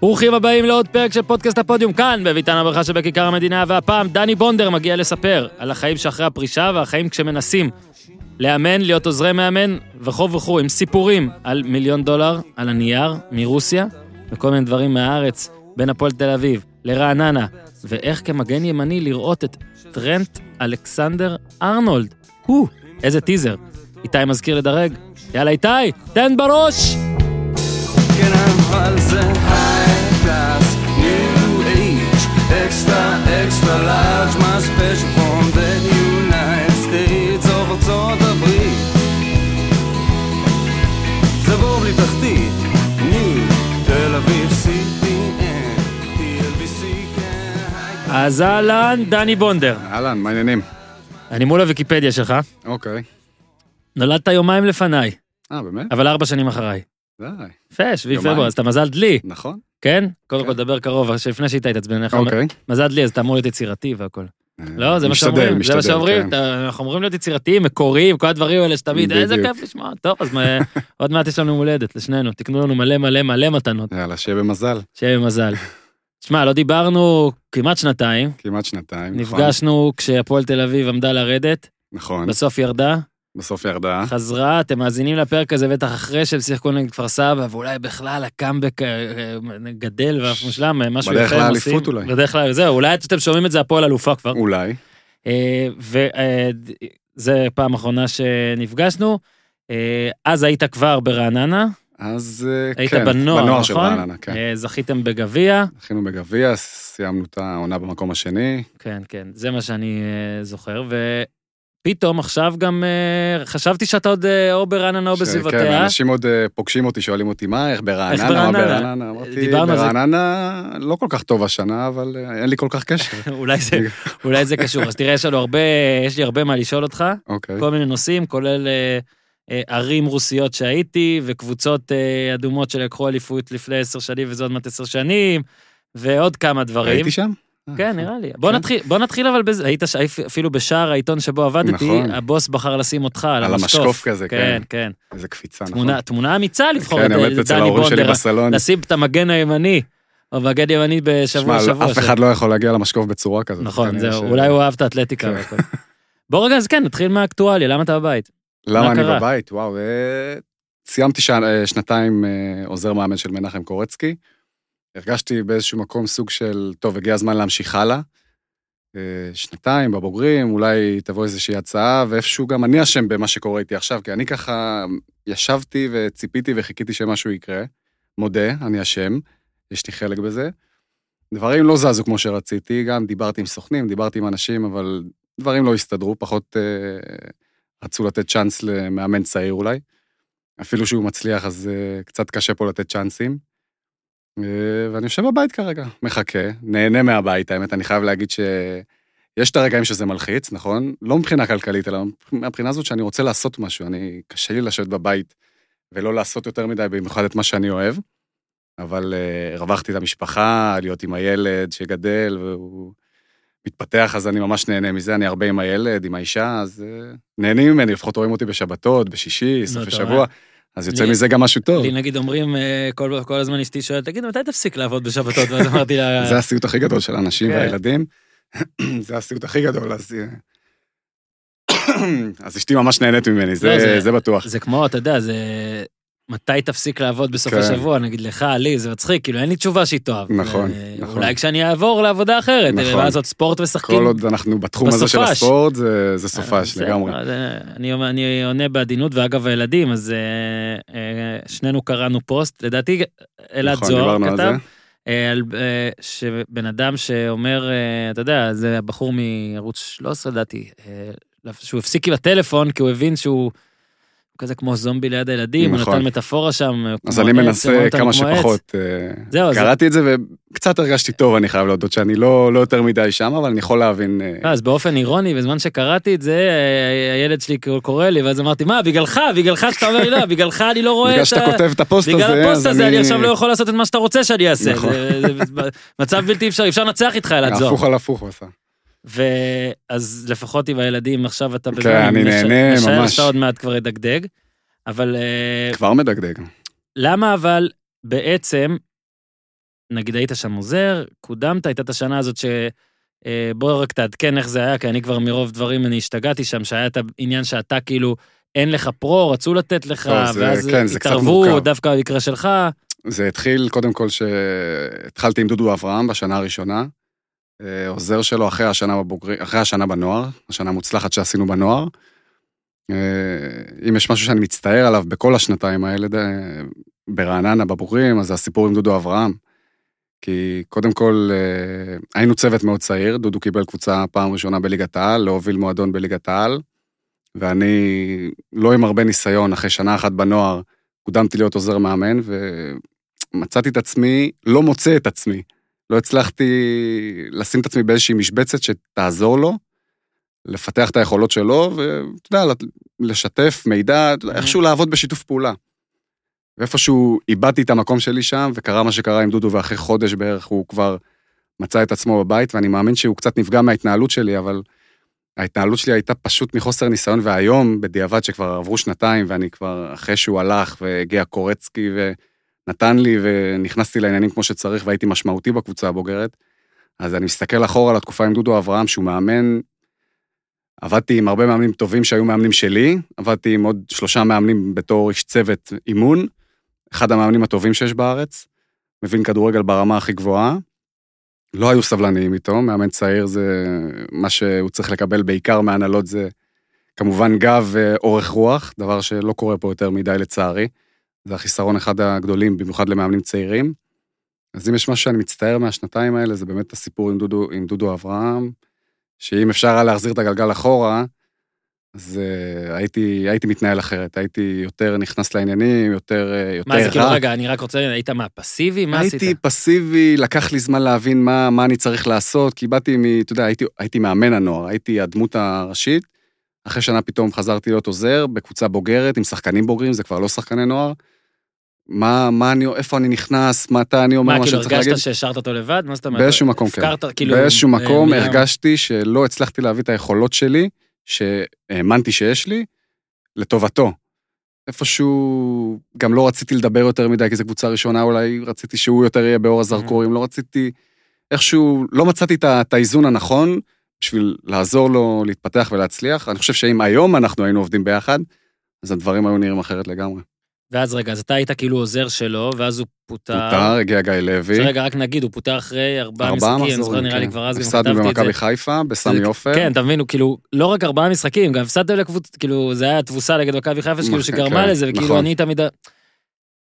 ברוכים הבאים לעוד פרק של פודקאסט הפודיום כאן, בביתן הברכה שבכיכר המדינה, והפעם דני בונדר מגיע לספר על החיים שאחרי הפרישה והחיים כשמנסים לאמן, להיות עוזרי מאמן וכו' וכו', עם סיפורים על מיליון דולר, על הנייר, מרוסיה, וכל מיני דברים מהארץ, בין הפועל תל אביב לרעננה, ואיך כמגן ימני לראות את טרנט אלכסנדר ארנולד. הו, איזה טיזר. איתי מזכיר לדרג. יאללה איתי, תן בראש! כן, זה extra, large, my special from the United States of ארצות הברית. זה בור בלי תחתית, ניו, תל אביב, CPN, TLBC, כן, אז אהלן, דני בונדר. אהלן, מה העניינים? אני מול הוויקיפדיה שלך. אוקיי. נולדת יומיים לפניי, אה, באמת? אבל ארבע שנים אחריי. די, יפה, שביעי. פברואר, אז אתה מזל דלי, נכון? כן? קודם כן. כל, דבר קרוב, לפני שאיתה התעצבן, איך אומר? אוקיי. מזל דלי, אז אתה אמור להיות יצירתי והכל. אה, לא, זה מה שאומרים, זה מה שאומרים, כן. אנחנו אמורים להיות יצירתיים, מקוריים, כל הדברים האלה שתמיד, איזה בדיוק. כיף לשמוע, טוב, אז מה- עוד מעט יש לנו יום הולדת, לשנינו, תקנו לנו מלא מלא מלא מתנות, יאללה, שיהיה במזל. שיהיה במזל. שמע, לא דיברנו כמעט שנתיים, כמעט שנתיים. נכון? נפגשנו כשהפועל תל אביב עמדה לרדת, נכון, בסוף ירדה, בסוף ירדה. חזרה, אתם מאזינים לפרק הזה בטח אחרי שהם שיחקו נגד כפר סבא, ואולי בכלל הקאמבק אה, אה, גדל ואף מושלם, אה, משהו יפה בדרך הם לאליפות עושים. אולי. בדרך כלל, זהו, אולי אתם שומעים את זה הפועל אלופה כבר. אולי. וזה פעם אחרונה שנפגשנו. אז היית כבר ברעננה, אז היית כן, בנוער, בנוער של נכון? רעננה, כן. זכיתם בגביע, זכינו בגביע, סיימנו את העונה במקום השני. כן, כן, זה מה שאני זוכר, ופתאום עכשיו גם אה, חשבתי שאתה עוד אה, או ברעננה או ש- כן, בסביבותיה. אנשים עוד אה, פוגשים אותי, שואלים אותי, מה, איך ברעננה? מה ברעננה? ברעננה? אמרתי, זה. ברעננה לא כל כך טוב השנה, אבל אין לי כל כך קשר. אולי זה, אולי זה קשור. אז תראה, יש לנו הרבה, יש לי הרבה מה לשאול אותך, אוקיי. כל מיני נושאים, כולל ערים רוסיות שהייתי, וקבוצות אדומות שלקחו אליפות לפני עשר שנים וזה עוד מעט עשר שנים, ועוד כמה דברים. הייתי שם? כן, נראה לי. בוא כן. נתחיל, בוא נתחיל אבל בזה, היית אפילו בשער העיתון שבו עבדתי, נכון. הבוס בחר לשים אותך על על המשקוף. המשקוף כזה, כן, כן. כן. איזה קפיצה, נכון. תמונה, אמיצה לבחור כן, את עומד את דני בונדר. לשים את המגן הימני, או מגן ימני בשבוע שבוע. אף אחד לא יכול להגיע למשקוף בצורה כזאת. נכון, זהו, אולי הוא אהב את האתלטיקה כן. בוא רגע, אז כן, נתחיל מהאקטואליה, למה אתה בבית? למה מה אני? בבית? וואו, אה, סיימתי אה, שנתיים אה, עוזר מאמן של מנחם קורצקי. הרגשתי באיזשהו מקום סוג של, טוב, הגיע הזמן להמשיך הלאה. אה, שנתיים בבוגרים, אולי תבוא איזושהי הצעה, ואיפשהו גם אני אשם במה שקורה איתי עכשיו, כי אני ככה ישבתי וציפיתי וחיכיתי שמשהו יקרה. מודה, אני אשם, יש לי חלק בזה. דברים לא זזו כמו שרציתי, גם דיברתי עם סוכנים, דיברתי עם אנשים, אבל דברים לא הסתדרו, פחות אה, רצו לתת צ'אנס למאמן צעיר אולי. אפילו שהוא מצליח, אז אה, קצת קשה פה לתת צ'אנסים. אה, ואני יושב בבית כרגע, מחכה, נהנה מהבית, האמת, אני חייב להגיד שיש את הרגעים שזה מלחיץ, נכון? לא מבחינה כלכלית, אלא מהבחינה הזאת שאני רוצה לעשות משהו, אני, קשה לי לשבת בבית ולא לעשות יותר מדי, במיוחד את מה שאני אוהב. אבל אה, הרווחתי את המשפחה, להיות עם הילד שגדל, והוא מתפתח, אז אני ממש נהנה מזה, אני הרבה עם הילד, עם האישה, אז אה, נהנים ממני, לפחות רואים אותי בשבתות, בשישי, סופי שבוע, רואה? אז יוצא לי- מזה גם משהו טוב. לי נגיד אומרים, אה, כל כל הזמן אשתי שואלת, תגיד, מתי תפסיק לעבוד בשבתות? ואז אמרתי לה, זה הסיוט הכי גדול של האנשים כן. והילדים. זה הסיוט הכי גדול, אז... אה, אז אשתי ממש נהנית ממני, לא, זה זה- זה בטוח. זה כמו, אתה יודע, זה... מתי תפסיק לעבוד בסוף כן. השבוע? נגיד לך, לי, זה מצחיק, כאילו אין לי תשובה שהיא תאהב. נכון, אה, נכון. אולי כשאני אעבור לעבודה אחרת, נכון. מה לעשות ספורט ושחקים. כל עוד אנחנו בתחום הזה של בסופש. הספורט, זה- זה סופש בסדר, לגמרי. אז, אה, אני, אני עונה בעדינות, ואגב הילדים, אז אה, אה, שנינו קראנו פוסט, לדעתי אלעד נכון, זוהר כתב, זה. אה, על, אה, שבן אדם שאומר, אה, אתה יודע, זה הבחור מערוץ 13 לדעתי, אה, שהוא הפסיק עם הטלפון כי הוא הבין שהוא כזה כמו זומבי ליד הילדים, הוא נכון. נתן מטאפורה שם. אז אני עץ, מנסה כמה. שפחות. אה, זהו, זה- קראתי את זה וקצת הרגשתי טוב, אני חייב להודות שאני לא לא יותר מדי שם, אבל אני יכול להבין. אה, אז באופן אירוני, בזמן שקראתי את זה, אה, הילד שלי קורא לי, ואז אמרתי, מה, בגללך, בגללך שאתה אומר לי, לא, בגללך אני לא רואה את בגלל ה... שאתה כותב את הפוסט הזה, בגלל הפוסט הזה אני עכשיו לא יכול לעשות את מה שאתה רוצה שאני אעשה. נכון. זה- זה- זה מצב בלתי אפשרי, אפשר לנצח איתך אלעד זוהר. הפוך על הפוך הוא עשה. ואז לפחות עם הילדים עכשיו אתה כן, אני נהנה משער ממש. שאתה עוד מעט כבר ידגדג. אבל אה, כבר מדגדג. למה אבל בעצם נגיד היית שם עוזר, קודמת, הייתה את השנה הזאת ש... אה, בוא רק תעדכן איך זה היה, כי אני כבר מרוב דברים, אני השתגעתי שם, שהיה את העניין שאתה כאילו, אין לך פרו, רצו לתת לך, לא, זה- ואז כן, התערבו. דווקא במקרה שלך. זה התחיל קודם כל שהתחלתי עם דודו אברהם בשנה הראשונה. אה, עוזר שלו אחרי השנה בבוגרים, אחרי השנה בנוער, השנה המוצלחת שעשינו בנוער. אה, אם יש משהו שאני מצטער עליו בכל השנתיים האלה ברעננה בבוגרים, אז זה הסיפור עם דודו אברהם. כי קודם כל אה, היינו צוות מאוד צעיר, דודו קיבל קבוצה פעם ראשונה בליגת העל, להוביל מועדון בליגת העל, ואני לא עם הרבה ניסיון, אחרי שנה אחת בנוער, קודמתי להיות עוזר מאמן, ומצאתי את עצמי, לא מוצא את עצמי. לא הצלחתי לשים את עצמי באיזושהי משבצת שתעזור לו, לפתח את היכולות שלו, ואתה יודע, לשתף מידע, יודע, איכשהו לעבוד בשיתוף פעולה. ואיפשהו איבדתי את המקום שלי שם, וקרה מה שקרה עם דודו, ואחרי חודש בערך הוא כבר מצא את עצמו בבית, ואני מאמין שהוא קצת נפגע מההתנהלות שלי, אבל ההתנהלות שלי הייתה פשוט מחוסר ניסיון, והיום, בדיעבד שכבר עברו שנתיים, ואני כבר, אחרי שהוא הלך, והגיע קורצקי, ונתן לי, ונכנסתי לעניינים כמו שצריך, והייתי משמעותי בקבוצה הבוגרת, אז אני מסתכל אחורה על התקופה עם דודו אברהם, שהוא מאמן, עבדתי עם הרבה מאמנים טובים שהיו מאמנים שלי, עבדתי עם עוד שלושה מאמנים בתור איש צוות אימון, אחד המאמנים הטובים שיש בארץ, מבין כדורגל ברמה הכי גבוהה. לא היו סבלניים איתו, מאמן צעיר זה מה שהוא צריך לקבל בעיקר מהנהלות זה כמובן גב ואורך רוח, דבר שלא קורה פה יותר מדי לצערי. זה החיסרון אחד הגדולים, במיוחד למאמנים צעירים. אז אם יש משהו שאני מצטער מהשנתיים האלה, זה באמת הסיפור עם דודו, עם דודו אברהם, שאם אפשר היה להחזיר את הגלגל אחורה, אז uh, הייתי, הייתי מתנהל אחרת, הייתי יותר נכנס לעניינים, יותר, uh, יותר מה זה כאילו, רע. רגע, אני רק רוצה, היית מה, פסיבי? מה עשית? הייתי פסיבי, לקח לי זמן להבין מה, מה אני צריך לעשות, כי באתי מ... אתה יודע, הייתי, הייתי מאמן הנוער, הייתי הדמות הראשית. אחרי שנה פתאום חזרתי להיות עוזר בקבוצה בוגרת עם שחקנים בוגרים, זה כבר לא שחקני נוער. מה, מה אני, איפה אני נכנס, מתי אני אומר מה, מה כאילו, שצריך להגיד. הרגשת שהשארת אותו לבד? מה זאת אומרת? באיזשהו מקום, כן. כאילו... באיזשהו אה, מקום הרגשתי שלא הצלחתי להביא את היכולות שלי, שהאמנתי שיש לי, לטובתו. איפשהו, גם לא רציתי לדבר יותר מדי, כי זו קבוצה ראשונה, אולי רציתי שהוא יותר יהיה באור הזרקורים, לא רציתי, איכשהו, לא מצאתי את האיזון הנכון בשביל לעזור לו להתפתח ולהצליח. אני חושב שאם היום אנחנו היינו עובדים ביחד, אז הדברים היו נראים אחרת לגמרי. ואז רגע, אז אתה היית כאילו עוזר שלו, ואז הוא פוטר. פוטר, הגיע גיא לוי. שרגע, רק נגיד, הוא פוטר אחרי ארבעה ארבעה משחקים, אני זוכר, נראה לי כן. כבר אז גם הפסדנו כתבתי את זה. במכבי חיפה, בסמי עופר. כן, הוא כאילו, לא רק ארבעה משחקים, גם הפסדתם לקבוצה, כאילו, זה היה תבוסה נגד מכבי חיפה, שכאילו שגרמה כן, לזה, וכאילו נכון. אני תמיד...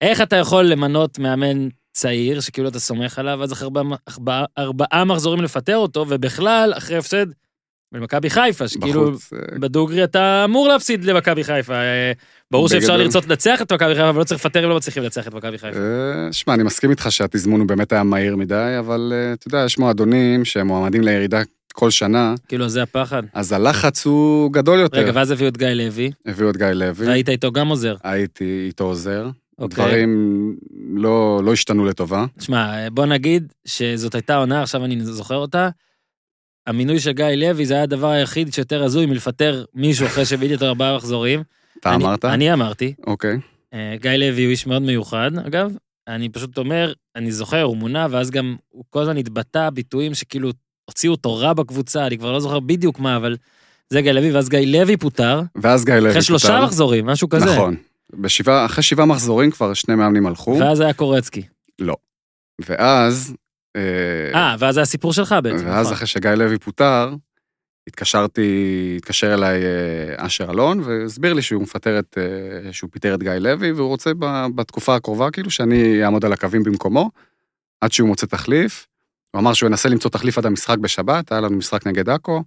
איך אתה יכול למנות מאמן צעיר, שכאילו אתה סומך עליו, אז אחרי ארבעה- ארבעה- ארבעה מחזורים לפטר אותו, ובכלל, אחרי הפסד למכבי חיפה, שכאילו, בחוץ. אה, בדוגרי אתה אמור להפסיד למכבי חיפה. אה, ברור שאפשר. לרצות לנצח את מכבי חיפה, אבל לא צריך לפטר אם לא מצליחים לנצח את מכבי חיפה. אה, שמע, אני מסכים איתך שהתזמון הוא באמת היה מהיר מדי, אבל אתה יודע, יש מועדונים שהם מועמדים לירידה כל שנה, כאילו, זה הפחד. אז הלחץ הוא גדול יותר. רגע, ואז הביאו את גיא לוי, הביאו את גיא לוי, והיית איתו גם עוזר. הייתי איתו עוזר. אוקיי. דברים לא לא השתנו לטובה. תשמע, בוא נגיד שזאת הייתה עונה, עכשיו אני זוכר אותה. המינוי של גיא לוי זה היה הדבר היחיד שיותר הזוי מלפטר מישהו אחרי שבידי אותו ארבעה מחזורים. אתה אני- אמרת? אני אמרתי. אוקיי. אה, גיא לוי הוא איש מאוד מיוחד, אגב. אני פשוט אומר, אני זוכר, הוא מונה, ואז גם הוא כל הזמן התבטא ביטויים שכאילו הוציאו אותו רע בקבוצה, אני כבר לא זוכר בדיוק מה, אבל זה גיא לוי, ואז גיא לוי פוטר, ואז גיא לוי אחרי שלושה פוטר. מחזורים, משהו כזה. נכון. בשבעה, אחרי שבעה מחזורים כבר שני מאמנים הלכו, ואז היה קורצקי. ואז... אה, אה, ואז היה סיפור שלך בעצם. ואז נכון. אחרי שגיא לוי פוטר, התקשרתי, התקשר אליי אה, אשר אלון, והסביר לי שהוא מפטר את, אה, שהוא פיטר את גיא לוי, והוא רוצה ב- בתקופה הקרובה, כאילו, שאני אעמוד על הקווים במקומו, עד שהוא מוצא תחליף. הוא אמר שהוא ינסה למצוא תחליף עד המשחק בשבת, היה לנו משחק נגד עכו.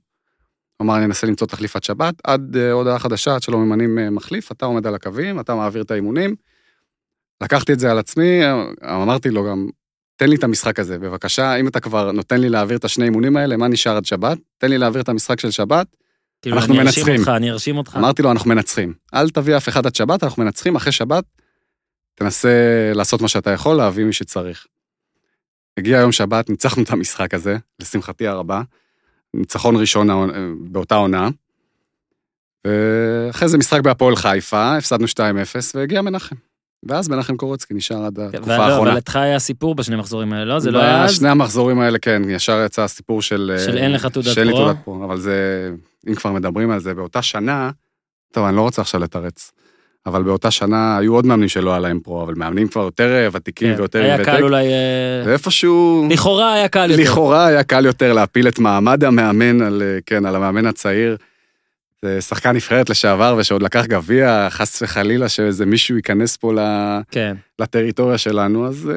אמר, אני אנסה למצוא תחליף עד שבת, עד אה, הודעה חדשה, עד שלא ממנים אה, מחליף, אתה עומד על הקווים, אתה מעביר את האימונים. לקחתי את זה על עצמי, אה, אמרתי לו גם, תן לי את המשחק הזה, בבקשה, אם אתה כבר נותן לי להעביר את השני אימונים האלה, מה נשאר עד שבת? תן לי להעביר את המשחק של שבת. כאילו, אנחנו אני ארשים מנצחים. אותך, אני ארשים אותך. אמרתי לו, אנחנו מנצחים. אל תביא אף אחד עד שבת, אנחנו מנצחים, אחרי שבת, תנסה לעשות מה שאתה יכול, להביא מי שצריך. הגיע יום שבת, ניצחנו את המשחק הזה, לשמחתי הרבה. ניצחון ראשון באותה עונה. ואחרי זה משחק בהפועל חיפה, הפסדנו 2-0, והגיע מנחם. ואז מנחם קורצקי נשאר עד התקופה ולא, האחרונה. אבל איתך היה סיפור בשני מחזורים האלה, לא? זה לא היה אז? בשני המחזורים האלה, כן, ישר יצא הסיפור של... של אה, אין לך תעודת שאין לי פרו. תעודת פרו, אבל זה, אם כבר מדברים על זה, באותה שנה, טוב, אני לא רוצה עכשיו לתרץ, אבל באותה שנה היו עוד מאמנים שלא היה להם פרו, אבל מאמנים כבר יותר אה, ותיקים כן, ויותר עם היה ותק, קל אולי... אה, ואיפשהו... לכאורה היה קל יותר. לכאורה היה קל יותר להפיל את מעמד המאמן על, אה, כן, על המאמן הצעיר. זה שחקן נבחרת לשעבר ושעוד לקח גביע, חס וחלילה שאיזה מישהו ייכנס פה ל- כן. לטריטוריה שלנו, אז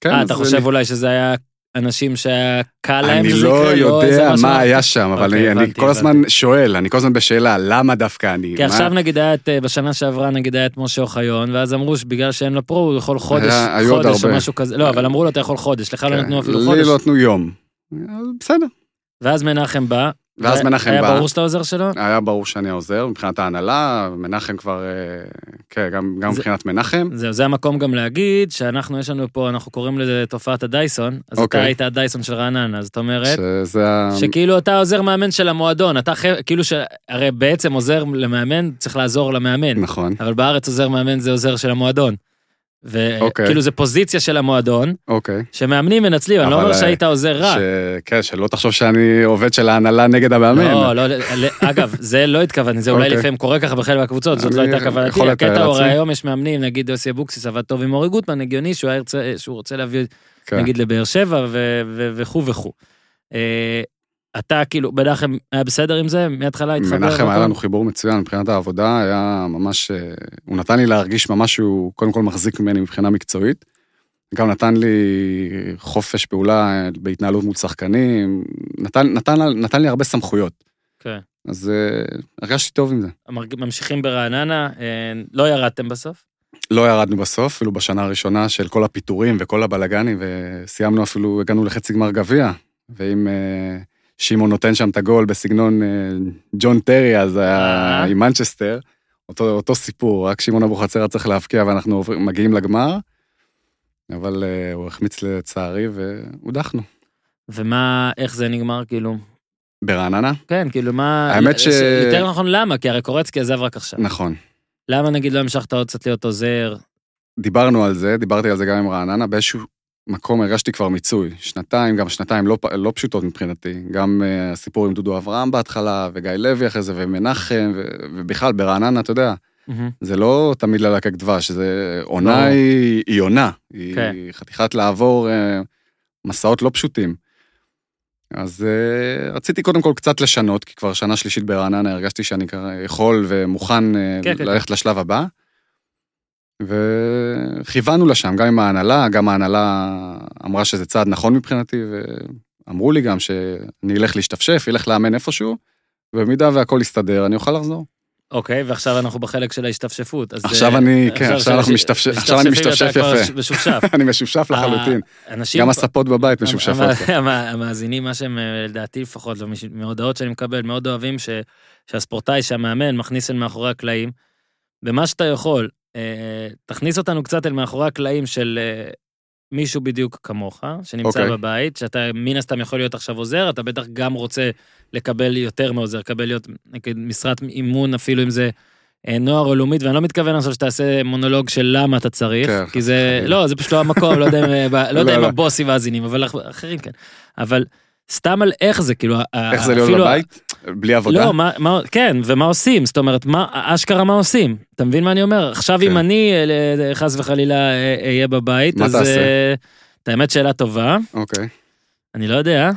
כן. אה, אז אתה חושב אולי שזה היה אנשים שהיה קל להם אני שזה לא יקרה? איזה יודע משהו- מה היה שם, אבל אוקיי, אני- אני הבנתי, כל הזמן הבנתי. שואל, אני כל הזמן בשאלה, למה דווקא אני? כי מה- עכשיו נגיד היה את, אה, בשנה שעברה נגיד היה את משה אוחיון, ואז אמרו שבגלל שאין לו פרו הוא יכול חודש, היה- חודש או. משהו כזה, לא, אבל אמרו לו אתה יכול חודש, לך לא כן, נתנו אפילו לי חודש. לא נתנו יום. אז בסדר. ואז מנחם בא. ואז והיה- מנחם היה בא. ברור שאתה עוזר שלו? היה ברור שאני עוזר מבחינת ההנהלה, מנחם כבר, אה, כן, גם גם זה- מבחינת מנחם. זהו, זה המקום גם להגיד שאנחנו, יש לנו פה, אנחנו קוראים לזה תופעת הדייסון, אז אתה אוקיי. היית הדייסון של רעננה, זאת אומרת, שזה. שכאילו אתה עוזר מאמן של המועדון, אתה כאילו ש... הרי בעצם עוזר למאמן, צריך לעזור למאמן, נכון, אבל בארץ עוזר מאמן זה עוזר של המועדון. אוקיי. וכאילו זה פוזיציה של המועדון, אוקיי. שמאמנים מנצלים, אני לא אומר אה, שהיית עוזר רע. ש... כן, שלא תחשוב שאני עובד של ההנהלה נגד המאמן. לא, לא, ל- אגב, זה לא התכוונתי, זה אולי אוקיי. לפעמים קורה ככה בחלק מהקבוצות, זאת לא הייתה כוונתי, הקטע הוא. היום יש מאמנים, נגיד יוסי אבוקסיס עבד טוב עם אורי גוטמן, הגיוני שהוא שהוא רוצה להביא כן. נגיד לבאר שבע וכו' וכו'. אתה כאילו, מנחם היה בסדר עם זה? מההתחלה התחבר? מנחם היה? לנו חיבור מצוין מבחינת העבודה, היה ממש, אה, הוא נתן לי להרגיש ממש שהוא קודם כל מחזיק ממני מבחינה מקצועית. גם נתן לי חופש פעולה אה, בהתנהלות מול שחקנים, נתן, נתן, נתן לי הרבה סמכויות. כן. אז אה, הרגשתי טוב עם זה. ממשיכים ברעננה, לא ירדתם בסוף? לא ירדנו בסוף, אפילו בשנה הראשונה של כל הפיטורים וכל הבלגנים, וסיימנו אפילו, הגענו לחצי גמר גביע, ואם שמעון נותן שם את הגול בסגנון אה, ג'ון טרי, אז היה. עם מנצ'סטר, אותו, אותו סיפור, רק שמעון אבוחצירא צריך להבקיע ואנחנו עוברים- מגיעים לגמר, אבל אה, הוא החמיץ לצערי והודחנו. ומה, איך זה נגמר כאילו? ברעננה? כן, כאילו מה... האמת ש- יותר נכון למה, כי הרי קורצקי עזב רק עכשיו. נכון. למה נגיד לא המשכת עוד קצת להיות עוזר? דיברנו על זה, דיברתי על זה גם עם רעננה, באיזשהו מקום הרגשתי כבר מיצוי. שנתיים, גם שנתיים לא, לא פשוטות מבחינתי. גם uh, הסיפור עם דודו אברהם בהתחלה, וגיא לוי אחרי זה, ומנחם, ו- ובכלל ברעננה, אתה יודע, זה לא תמיד ללקק דבש, זה עונה ברור. היא, היא עונה. היא כן. חתיכת לעבור uh, מסעות לא פשוטים. אז uh, רציתי קודם כל קצת לשנות, כי כבר שנה שלישית ברעננה הרגשתי שאני יכול ומוכן uh, כן, כן, ללכת לשלב הבא. וכיוונו לשם, גם עם ההנהלה, גם ההנהלה אמרה שזה צעד נכון מבחינתי, ואמרו לי גם שאני אלך להשתפשף, אלך לאמן איפשהו, ובמידה והכל יסתדר, אני אוכל לחזור. אוקיי, ועכשיו אנחנו בחלק של ההשתפשפות. אז, עכשיו אה, אני- כן, עכשיו אנחנו של- משתפשף- עכשיו אני משתפשפים, משתפשף יפה. משופשף. אני משופשף לחלוטין. אנשים... גם הספות בבית משופשפות. המ- המ- המאזינים, מה שהם, אה, לדעתי לפחות, ומש- מהודעות שאני מקבל, מאוד אוהבים ש, שהספורטאי, שהמאמן, מכניס אל מאחורי הקלעים. במה שאתה יכול, אה, תכניס אותנו קצת אל מאחורי הקלעים של אה, מישהו בדיוק כמוך, שנמצא אוקיי. בבית, שאתה מן הסתם יכול להיות עכשיו עוזר, אתה בטח גם רוצה לקבל יותר מעוזר, לקבל להיות נגיד משרת אימון, אפילו אם זה... אה, נוער או לאומית, ואני לא מתכוון עכשיו שתעשה מונולוג של למה אתה צריך, כן, כי זה. לא, זה פשוט לא המקום, לא יודע אם, אה, לא יודע לא, אם לא. הבוסים מאזינים, אבל אח- אחרים כן. אבל סתם על איך זה, כאילו, איך זה להיות אפילו- בבית? בלי עבודה? לא, מה, מה, כן, ומה עושים? זאת אומרת, מה, אשכרה מה עושים? אתה מבין מה אני אומר? עכשיו כן. אם אני, אה, חס וחלילה, אה, אהיה בבית, מה אז... תעשה? אה, את האמת, שאלה טובה, אוקיי. אני לא יודע.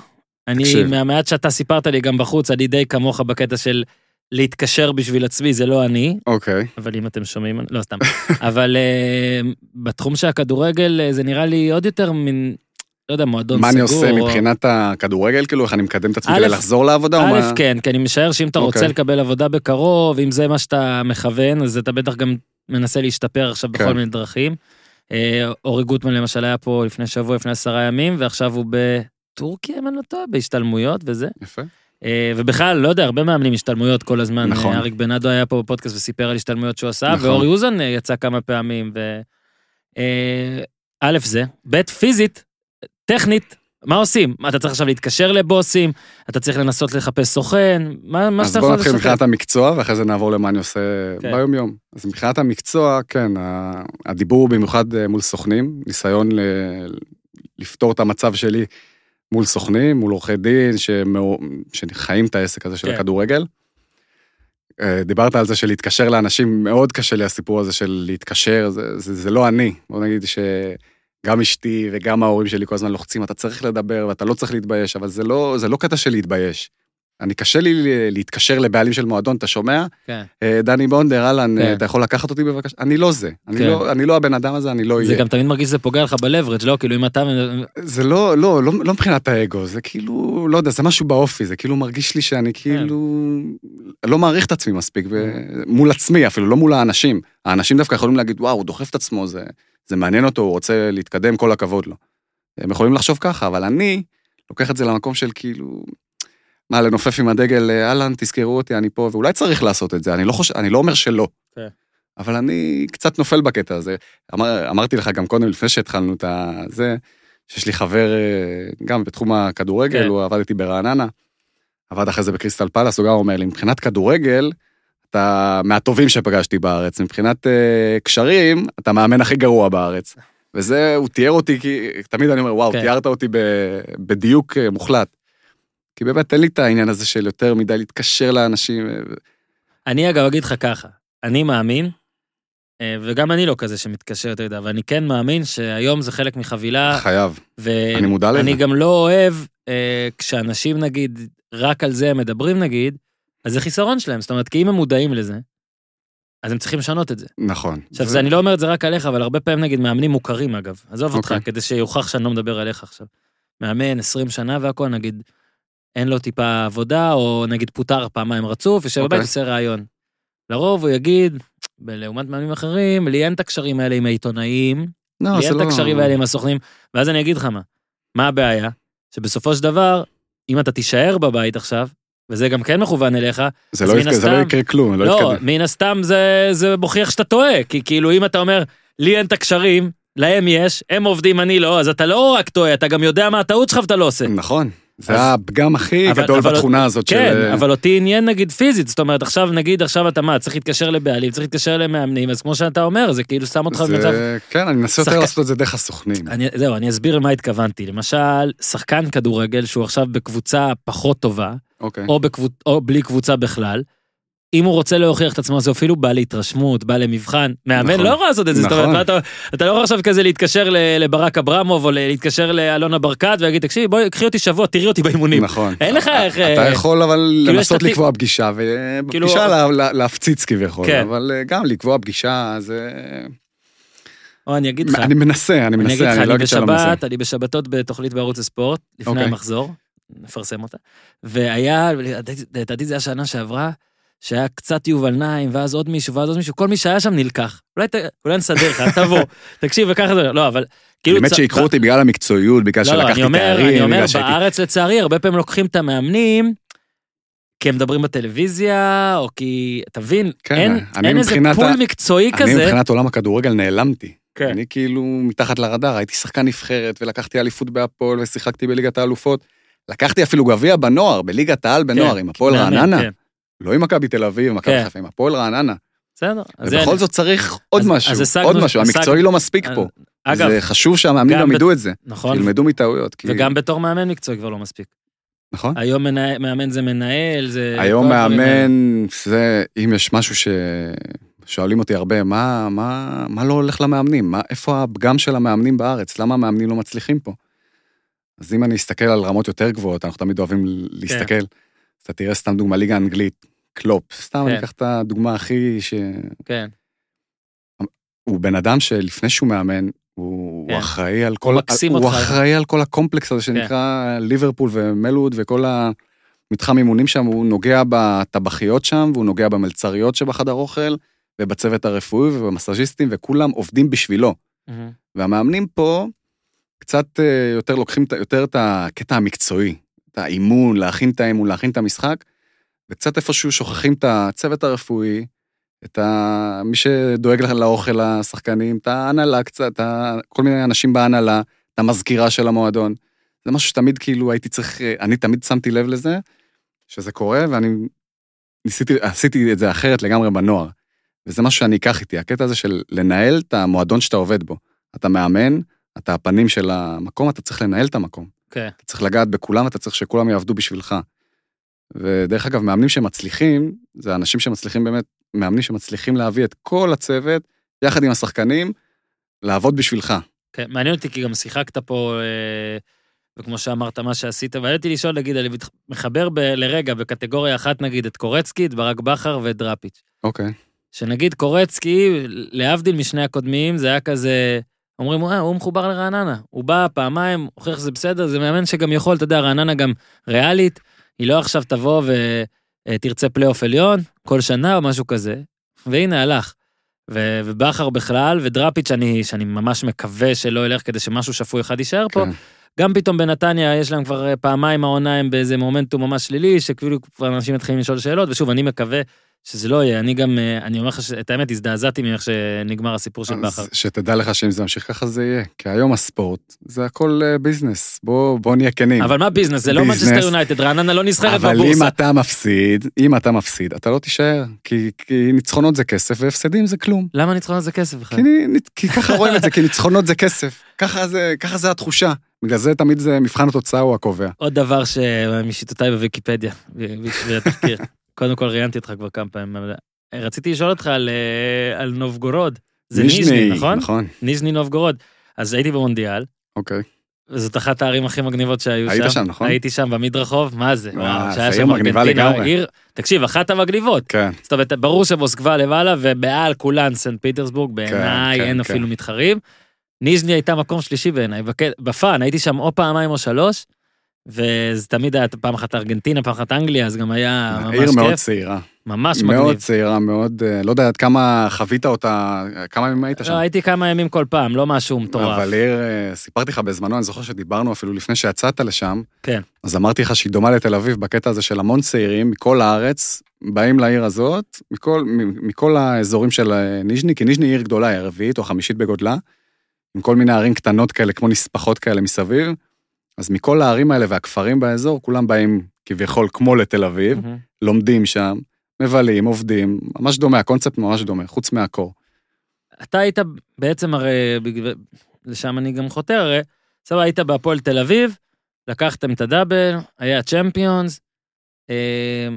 אני, תקשיב. מהמעט שאתה סיפרת לי גם בחוץ, אני די כמוך בקטע של להתקשר בשביל עצמי, זה לא אני. אוקיי. אבל אם אתם שומעים, לא סתם. אבל uh, בתחום של הכדורגל זה נראה לי עוד יותר מין, לא יודע, מועדון מה סגור. אני עושה מבחינת הכדורגל, כאילו, איך אני מקדם את עצמי כדי לחזור לעבודה? א', מה? כן, כי אני משער שאם אתה רוצה אוקיי. לקבל עבודה בקרוב, אם זה מה שאתה מכוון, אז אתה בטח גם מנסה להשתפר עכשיו בכל כן. מיני דרכים. אה, אורי גוטמן למשל היה פה לפני שבוע, לפני עשרה ימים, ועכשיו הוא בטורקיה, אם אני לא טועה, בהשתלמויות וזה. יפה. אה, ובכלל, לא יודע, הרבה מאמנים השתלמויות כל הזמן. נכון. אה, אריק בנאדו היה פה בפודקאסט וסיפר על השתלמויות שהוא עשה, נכון. ואורי אוזן יצא כמה פעמים. ו... א' זה, ב' פיזית, טכנית, מה עושים? מה, אתה צריך עכשיו להתקשר לבוסים? אתה צריך לנסות לחפש סוכן? מה מה אז שאתה בוא יכול נתחיל לשתף? מבחינת המקצוע, ואחרי זה נעבור למה אני עושה כן. ביום-יום. אז מבחינת המקצוע, כן, הדיבור הוא במיוחד אה, מול סוכנים, ניסיון ל- לפתור את המצב שלי מול סוכנים, מול עורכי דין, שמאו- שחיים את העסק הזה של כן. הכדורגל. אה, דיברת על זה שלהתקשר לאנשים, מאוד קשה לי הסיפור הזה של להתקשר, זה, זה, זה לא אני. בוא נגיד שגם אשתי וגם ההורים שלי כל הזמן לוחצים, אתה צריך לדבר ואתה לא צריך להתבייש, אבל זה לא, זה לא קטע של להתבייש. אני קשה לי להתקשר לבעלים של מועדון, אתה שומע? כן. אה, דני בונדר, אהלן, כן. אה, אתה יכול לקחת אותי בבקשה? אני לא זה. אני, כן. לא, אני לא הבן אדם הזה, אני לא זה אהיה. גם תמיד מרגיש שזה פוגע לך בלברג', לא? כאילו אם אתה... זה לא, לא, לא, לא מבחינת האגו, זה כאילו, לא יודע, זה משהו באופי, זה כאילו מרגיש לי כן. שאני כאילו לא מעריך את עצמי מספיק, ו- מול עצמי אפילו, לא מול האנשים. האנשים דווקא יכולים להגיד, וואו, הוא דוחף את עצמו, זה, זה מעניין אותו, הוא רוצה להתקדם, כל הכבוד לו. הם יכולים לחשוב ככה, אבל אני לוקח את זה למקום של כאילו, מה, לנופף עם הדגל, אה, אהלן, תזכרו אותי, אני פה, ואולי צריך לעשות את זה, אני לא חושב, אני לא אומר שלא. כן. אבל אני קצת נופל בקטע הזה. אמר, אמרתי לך גם קודם, לפני שהתחלנו את זה, שיש לי חבר אה, גם בתחום הכדורגל, כן. הוא עבד איתי ברעננה, עבד אחרי זה בקריסטל פלאס, הוא גם אומר לי, מבחינת כדורגל, אתה מהטובים שפגשתי בארץ, מבחינת אה, קשרים, אתה המאמן הכי גרוע בארץ. וזה, הוא תיאר אותי, כי תמיד אני אומר, וואו, כן. תיארת אותי ב, בדיוק מוחלט. כי באמת אין לי את העניין הזה של יותר מדי להתקשר לאנשים. אה, אני אגב אגיד לך ככה, אני מאמין, אה, וגם אני לא כזה שמתקשר, אתה יודע, אבל אני כן מאמין שהיום זה חלק מחבילה, חייב, ואני אני מודע לזה. גם לא אוהב אה, כשאנשים נגיד, רק על זה הם מדברים נגיד, אז זה חיסרון שלהם, זאת אומרת, כי אם הם מודעים לזה, אז הם צריכים לשנות את זה. נכון. עכשיו, זה- זה, אני לא אומר את זה רק עליך, אבל הרבה פעמים נגיד מאמנים מוכרים אגב, עזוב אותך, אוקיי. כדי שיוכח שאני לא מדבר עליך עכשיו. מאמן 20 שנה והכל, נגיד, אין לו טיפה עבודה, או נגיד פוטר פעמיים רצוף, יושב אוקיי. בבית עושה ראיון. לרוב הוא יגיד, לעומת מאמנים אחרים, לי אין את הקשרים האלה עם העיתונאים, לא, לי אין את לא- הקשרים האלה עם הסוכנים, ואז אני אגיד לך מה, מה הבעיה? שבסופו של דבר, אם אתה תישאר בבית עכשיו, וזה גם כן מכוון אליך, זה לא יקרה- זה לא הסתם- יקרה כלום, לא לא, יתקדם. מן הסתם זה, זה מוכיח שאתה טועה, כי כאילו אם אתה אומר, לי אין את הקשרים, להם יש, הם עובדים, אני לא, אז אתה לא רק טועה, אתה גם יודע מה הטעות שלך ואתה לא עושה. נכון. זה אז- הפגם הכי אבל- גדול אבל- בתכונה הזאת של... כן, אבל אותי עניין נגיד פיזית, זאת אומרת, עכשיו נגיד, עכשיו אתה מה, צריך להתקשר לבעלים, צריך להתקשר למאמנים, אז כמו שאתה אומר, זה כאילו שם אותך במצב... זה- כן, אני מנסה יותר שחקן- לעשות את זה דרך הסוכנים. אני, זהו, אני אסביר למה התכוונתי. למשל, שחקן כדורגל שהוא עכשיו בקבוצה פחות טובה, אוקיי. או, בקבוצ... או בלי קבוצה בכלל, אם הוא רוצה להוכיח את עצמו, זה אפילו בא להתרשמות, בא למבחן. מאמן נכון. לא יכול לעשות את זה, זאת אומרת, נכון. אתה, אתה לא יכול עכשיו כזה להתקשר לברק אברמוב, או להתקשר לאלונה ברקת, ולהגיד, תקשיב, בואי, קחי אותי שבוע, תראי אותי באימונים. נכון. אין לך איך... אתה אה, יכול אבל כאילו, לנסות לקבוע פגישה, כאילו- ובפגישה לה- להפציץ כביכול, כן. אבל אה, גם לקבוע פגישה זה... או אני אגיד לך, אני מנסה, אני מנסה, אני אני לא אגיד שאני לא מנסה. אני בשבתות בתוכנית בערוץ הספורט, לפני אוקיי. המחזור, נפרסם אותה, והיה, לדעתי זה היה שנה שעברה, שהיה קצת יובל נעים, ואז עוד מישהו, ואז עוד מישהו, כל מי שהיה שם נלקח. אולי, ת- אולי נסדר לך, תבוא, תקשיב, וככה זה, לא, אבל כאילו... האמת צ- שיקחו אותי בגלל המקצועיות, בגלל לא, לא, אני שלקחתי אומר, תארים, אני אומר, בגלל שהייתי... בארץ לצערי, הרבה פעמים לוקחים את המאמנים, כי הם מדברים בטלוויזיה, או כי, תבין, כן, אין, אני אין איזה פול ה- מקצועי אני כזה. מבחינת עולם הכדורגל נעלמתי. כן. אני כאילו מתחת לרדאר, הייתי שחקן נבחרת ולקחתי אליפות בהפועל ושיחקתי בליגת האלופות. לקחתי אפילו גביע בנוער, בליגת העל בנוער, כן, עם הפועל רעננה. כן, לא עם מכבי תל אביב, מכבי כן. חיפה, עם הפועל רעננה. בסדר. ובכל אני- זאת צריך עוד אז- משהו, אז עוד משהו, השג- המקצועי לא מספיק אז- פה. אגב, זה חשוב שהמאמנים גם ידעו את זה, נכון, שילמדו מטעויות. כי- וגם בתור מאמן מקצועי כבר לא מספיק. נכון? היום מנהל- מאמן זה מנהל, זה... היום. מאמן, זה, אם יש משהו ששואלים אותי הרבה, מה, מה, מה לא הולך למאמנים? מה, איפה הפגם של המאמנים בארץ? למה המאמנים לא מצליחים פה? אז אם אני אסתכל על רמות יותר גבוהות, אנחנו תמיד אוהבים להסתכל, אז אתה תראה סתם דוגמה, ליגה אנגלית, קלופ, סתם כן. אני אקח את הדוגמה הכי ש... כן, הוא בן אדם שלפני שהוא מאמן, הוא, כן. הוא אחראי על כל, מקסים הוא אותך. כן. אחראי על כל הקומפלקס הזה שנקרא ליברפול ומלווד וכל המתחם אימונים שם, הוא נוגע בטבחיות שם, והוא נוגע במלצריות שבחדר אוכל, ובצוות הרפואי ובמסאז'יסטים, וכולם עובדים בשבילו. מהמם. והמאמנים פה קצת אה, יותר לוקחים יותר את הקטע המקצועי, האימון, להכין את האימון, להכין את המשחק, וקצת איפשהו שוכחים את הצוות הרפואי, את ה... מי שדואג לך לאוכל לשחקנים, את ההנהלה קצת, את ה... כל מיני אנשים בהנהלה, את המזכירה של המועדון. זה משהו שתמיד כאילו הייתי צריך, אני תמיד שמתי לב לזה, שזה קורה, ואני ניסיתי, עשיתי את זה אחרת לגמרי בנוער. וזה משהו שאני אקח איתי, הקטע הזה של לנהל את המועדון שאתה עובד בו. אתה מאמן, אתה הפנים של המקום, אתה צריך לנהל את המקום. כן. אתה צריך לגעת בכולם, אתה צריך שכולם יעבדו בשבילך. ודרך אגב, מאמנים שמצליחים, זה אנשים שמצליחים באמת, מאמנים שמצליחים להביא את כל הצוות, יחד עם השחקנים, לעבוד בשבילך. כן, מעניין אותי כי גם שיחקת פה, אה, וכמו שאמרת, מה שעשית, ועניין אותי לשאול, נגיד, אני מחבר ב- לרגע, בקטגוריה אחת, נגיד, את קורצקי, את ברק בכר ואת דראפיץ'. אוקיי. שנגיד קורצקי, להבדיל משני הקודמים, זה היה כזה, אומרים, אה, הוא מחובר לרעננה. הוא בא פעמיים, הוכיח שזה בסדר, זה מאמן שגם יכול, אתה יודע, רעננה גם ריאלית, היא לא עכשיו תבוא ותרצה פלייאוף עליון, כל שנה או משהו כזה, והנה הלך. ו- ובכר בכלל, ודראפיץ', שאני, שאני ממש מקווה שלא ילך כדי שמשהו שפוי אחד יישאר פה. כן. גם פתאום בנתניה יש להם כבר אה, פעמיים העונה הם באיזה מומנטום ממש שלילי, שכאילו כבר אנשים מתחילים לשאול שאלות, ושוב, אני מקווה שזה לא יהיה. אני גם, אה, אני אומר לך שאת האמת, הזדעזעתי מאיך שנגמר הסיפור של בכר. שתדע לך שאם זה ימשיך ככה זה יהיה. כי היום הספורט, זה הכל אה, ביזנס. בוא, בוא נהיה כנים. אבל מה ביזנס? זה לא ביזנס. מנצ'סטר יונייטד, רעננה לא נסחרת אבל אם בבורסה. אתה מפסיד, אם אתה מפסיד, אתה לא תישאר. כי, כי ניצחונות זה כסף והפסדים זה כלום. למה ניצחון זה כסף בכלל? כי, כי ככה רואים את זה, כי ניצחונות זה כסף. ככה זה, ככה זה התחושה. בגלל זה תמיד זה מבחן התוצאה הוא הקובע. עוד דבר ששיטטתי בוויקיפדיה, בשביל התחקיר. קודם כל ראיינתי אותך כבר כמה פעמים. אבל רציתי לשאול אותך על, אה, על נובגורוד. זה ניז'ני, נכון? נכון, ניז'ני נובגורוד. אז הייתי במונדיאל, אוקיי. וזאת אחת הערים הכי מגניבות שהיו שם. היית שם, נכון? הייתי שם במדרחוב, מה זה? אה, וואו, זה שהיה שם מגניבה לגמרי. עיר, תקשיב, אחת המגניבות. כן, זאת אומרת, ברור שמוסקבה למעלה, ומעל כולן סנט פיטרסבורג, בעיניי כן, אין כן. אפילו מתחרים. ניז'ני הייתה מקום שלישי בעיניי, בפאן, הייתי שם או פעמיים או שלוש, וזה תמיד היה פעם אחת ארגנטינה, פעם אחת אנגליה, אז גם היה ממש עיר מאוד כיף, צעירה. ממש מאוד מגניב. צעירה, מאוד, אה, לא יודע עד כמה חווית אותה, כמה ימים היית שם. לא, הייתי כמה ימים כל פעם, לא משהו מטורף. אבל עיר, אה, סיפרתי לך בזמנו, אני זוכר שדיברנו אפילו לפני שיצאת לשם, כן. אז אמרתי לך שהיא דומה לתל אביב בקטע הזה של המון צעירים מכל הארץ, באים לעיר הזאת, מכל, מכל האזורים של אה, ניז'ני, כי ניז'ני היא עיר גדולה, היא הרביעית או החמישית בגודלה, עם כל מיני ערים קטנות כאלה, כמו נספחות כאלה מסביב, אז מכל הערים האלה והכפרים באזור, כולם באים כביכול כמו לתל אביב, מהמם. לומדים שם, מבלים, עובדים, ממש דומה, הקונספט ממש דומה, חוץ מהקור. אתה היית בעצם הרי, לשם אני גם חותר, הרי, סבבה, היית בהפועל תל אביב, לקחתם את הדאבל, היה צ'מפיונס, אה,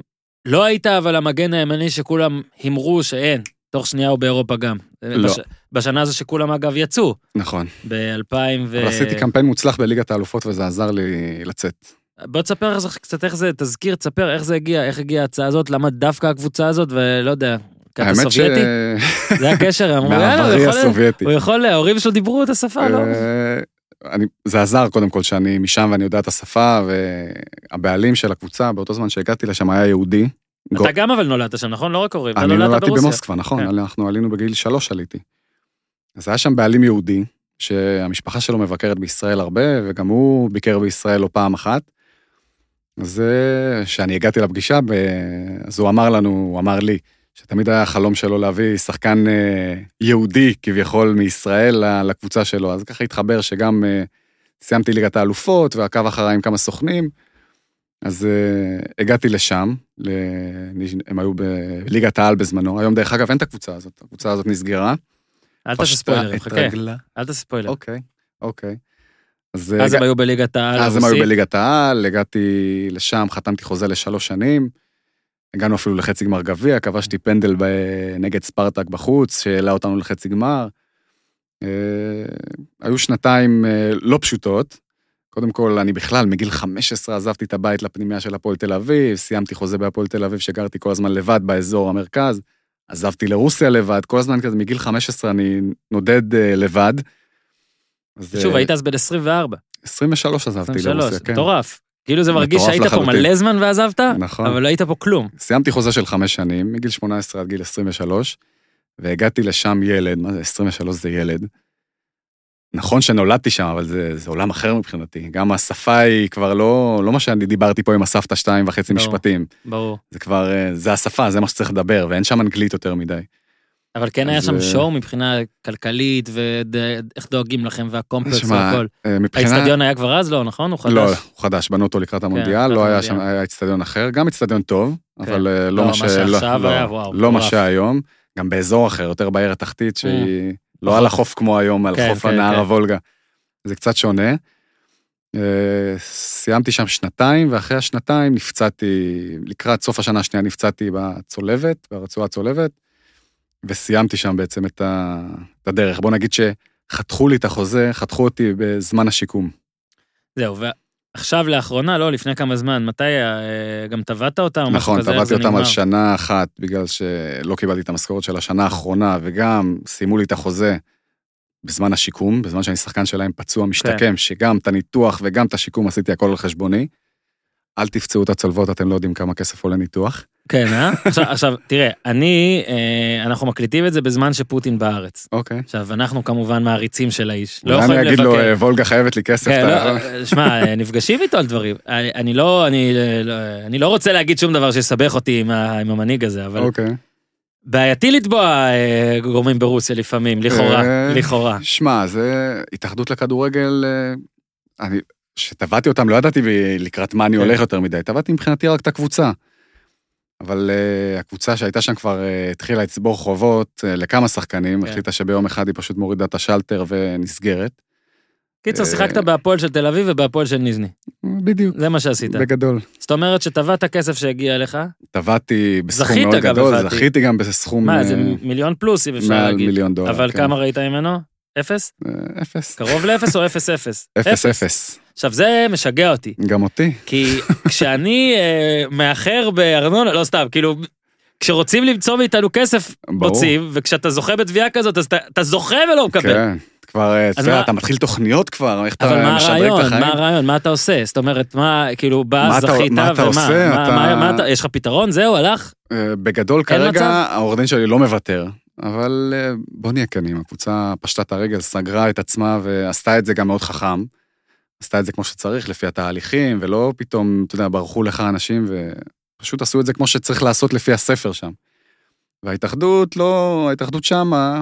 לא היית אבל המגן הימני שכולם הימרו שאין, תוך שנייה הוא באירופה גם. לא. בש, בשנה הזו שכולם אגב יצאו, נכון. ב-2000 ו... אבל עשיתי קמפיין מוצלח בליגת האלופות וזה עזר לי לצאת. בוא תספר זה- קצת איך זה, תזכיר, תספר איך זה הגיע, איך הגיעה ההצעה הזאת, למה דווקא הקבוצה הזאת, ולא יודע, ש... סובייטי? זה הקשר, אמרו, יאללה, הוא מעברי יכול... הסובייטי. הוא יכול, ההורים שלו דיברו את השפה, לא? אה, אני, זה עזר קודם כל שאני משם ואני יודע את השפה, והבעלים של הקבוצה, באותו זמן שהגעתי לשם היה יהודי. גו- אתה גם אבל נולדת שם, נכון? לא רק הורים, אתה אני נולדת נולדתי ברוסיה. במוסקבה, נכון, כן. אנחנו עלינו בגיל שלוש עליתי. אז היה שם בעלים יהודי, שהמשפחה שלו מבקרת בישראל הרבה, וגם הוא ביקר בישראל לא פעם אחת. אז אה, כשאני הגעתי לפגישה, אז הוא אמר לנו, הוא אמר לי, שתמיד היה החלום שלו להביא שחקן אה, יהודי כביכול מישראל לקבוצה שלו, אז ככה התחבר שגם אה, סיימתי ליגת האלופות ועקב אחריי עם כמה סוכנים, אז הגעתי לשם, הם היו בליגת העל בזמנו, היום דרך אגב אין את הקבוצה הזאת, הקבוצה הזאת נסגרה. אל תעשה ספוילרים, חכה. אל תעשה ספוילר. אוקיי, אוקיי. אז, אז הגע- הם היו בליגת העל אז הם היו. בליגת העל, הגעתי לשם, חתמתי חוזה לשלוש שנים, הגענו אפילו לחצי גמר גביע, כבשתי פנדל ב- נגד ספרטק בחוץ, שהעלה אותנו לחצי גמר. אה, היו שנתיים אה, לא פשוטות. קודם כל, אני בכלל, מגיל 15 עזבתי את הבית לפנימיה של הפועל תל אביב, סיימתי חוזה בהפועל תל אביב, שגרתי כל הזמן לבד באזור המרכז, עזבתי לרוסיה לבד, כל הזמן כזה, מגיל 15 אני נודד אה, לבד. אז, שוב, אה, היית אז בן 24, 23 עזבתי 23, לרוסיה, כן. מטורף. כאילו זה מרגיש שהיית פה לחלוטין. מלא זמן ועזבת, נכון. אבל לא היית פה כלום. סיימתי חוזה של חמש שנים, מגיל 18 עד גיל 23, והגעתי לשם ילד, מה זה, 23 זה ילד. נכון שנולדתי שם, אבל זה, זה עולם אחר מבחינתי. גם השפה היא כבר לא, לא מה שאני דיברתי פה עם הסבתא שתיים וחצי ברור. משפטים. ברור. זה כבר, אה, זה השפה, זה מה שצריך לדבר, ואין שם אנגלית יותר מדי. אבל כן היה אז, שם אה, שואו מבחינה כלכלית, ואיך דואגים לכם, והקומפלקס שמע, והכל. אה, מבחינה... האיצטדיון היה כבר אז? לא, נכון? הוא חדש. לא, הוא חדש, בנו אותו לקראת המונדיאל, לקראת לא היה שם. היה איצטדיון אחר, גם איצטדיון טוב, אבל אה, לא, לא מה ש... שעכשיו לא- היה, לא- וואו, לא מה. שהיום, גם באזור אחר, יותר בעיר התחתית, שהיא לא פחות. על החוף כמו היום, על כן, חוף כן, הנהר כן. הוולגה. זה קצת שונה. אה, סיימתי שם שנתיים, ואחרי השנתיים נפצעתי, לקראת סוף השנה השנייה נפצעתי בצולבת, ברצועה הצולבת, וסיימתי שם בעצם את הדרך. בוא נגיד שחתכו לי את החוזה, חתכו אותי בזמן השיקום. זהו, ועכשיו לאחרונה, לא, לפני כמה זמן, מתי? אה, גם טבעת אותה או משהו נכון, כזה? טבעתי זה אותם על? שנה אחת, בגלל שלא קיבלתי את המשכורת של השנה האחרונה, וגם סיימו לי את החוזה בזמן השיקום, בזמן שאני שחקן שלהם פצוע כן. משתקם, שגם את הניתוח וגם את השיקום עשיתי הכל על חשבוני. אל תפצעו את הצולבות, אתם לא יודעים כמה כסף עולה ניתוח. כן, אה? עכשיו, עכשיו, תראה, אני, אה, אנחנו מקליטים את זה בזמן שפוטין בארץ. אוקיי. עכשיו, אנחנו כמובן מעריצים של האיש. לא אולי יכולים אני לבקר. אגיד לו, "אה, וולגה חייבת לי כסף. כן, אתה- לא, אה, שמע, אה, נפגשים איתו על דברים. אני, אני לא, אני, לא, אני לא רוצה להגיד שום דבר שיסבך אותי עם, ה, עם המנהיג הזה, אבל אוקיי. בעייתי לתבוע גורמים ברוסיה לפעמים, לכאורה, לכאורה. שמע, זה התאחדות לכדורגל, אני, כשטבעתי אותם לא ידעתי לקראת מה אני כן. הולך יותר מדי, טבעתי מבחינתי רק את הקבוצה. אבל uh, הקבוצה שהייתה שם כבר uh, התחילה לצבור חובות uh, לכמה שחקנים, כן. החליטה שביום אחד היא פשוט מורידה את השלטר ונסגרת. קיצר, שיחקת בהפועל של תל אביב ובהפועל של ניזני. בדיוק, זה מה שעשית. בגדול. זאת אומרת שטבעת כסף שהגיע אליך, טבעתי בסכום מאוד גדול, הבנתי. זכיתי גם בסכום מה, זה מיליון פלוס, אם אפשר מעל להגיד. מיליון דולר. אבל כן. כמה ראית ממנו? אפס? אפס. קרוב לאפס או אפס אפס? אפס אפס. עכשיו, זה משגע אותי. גם אותי. כי כשאני אה, מאחר בארנונה, לא סתם, כאילו, כשרוצים למצוא מאיתנו כסף, ברור. מוצאים, וכשאתה זוכה בתביעה כזאת, אז אתה, אתה זוכה ולא מקבל. כן. כבר, אה, אתה מה- אתה מתחיל תוכניות כבר, איך אבל אתה מה משדרג את? החיים. מה הרעיון? מה אתה עושה? זאת אומרת, מה, כאילו, בא, מה זכית, מה אתה ומה? עושה? מה- אתה- מה- מה אתה- יש לך פתרון? זהו, הלך? אה, בגדול כרגע? העורך דין שלי לא מוותר, אבל אה, בוא נהיה כנים, הקבוצה פשטה את הרגל, סגרה את עצמה ועשתה את זה גם מאוד חכם. עשתה את זה כמו שצריך, לפי התהליכים, ולא פתאום, אתה יודע, ברחו לך אנשים ופשוט עשו את זה כמו שצריך לעשות לפי הספר שם. וההתאחדות לא, ההתאחדות שמה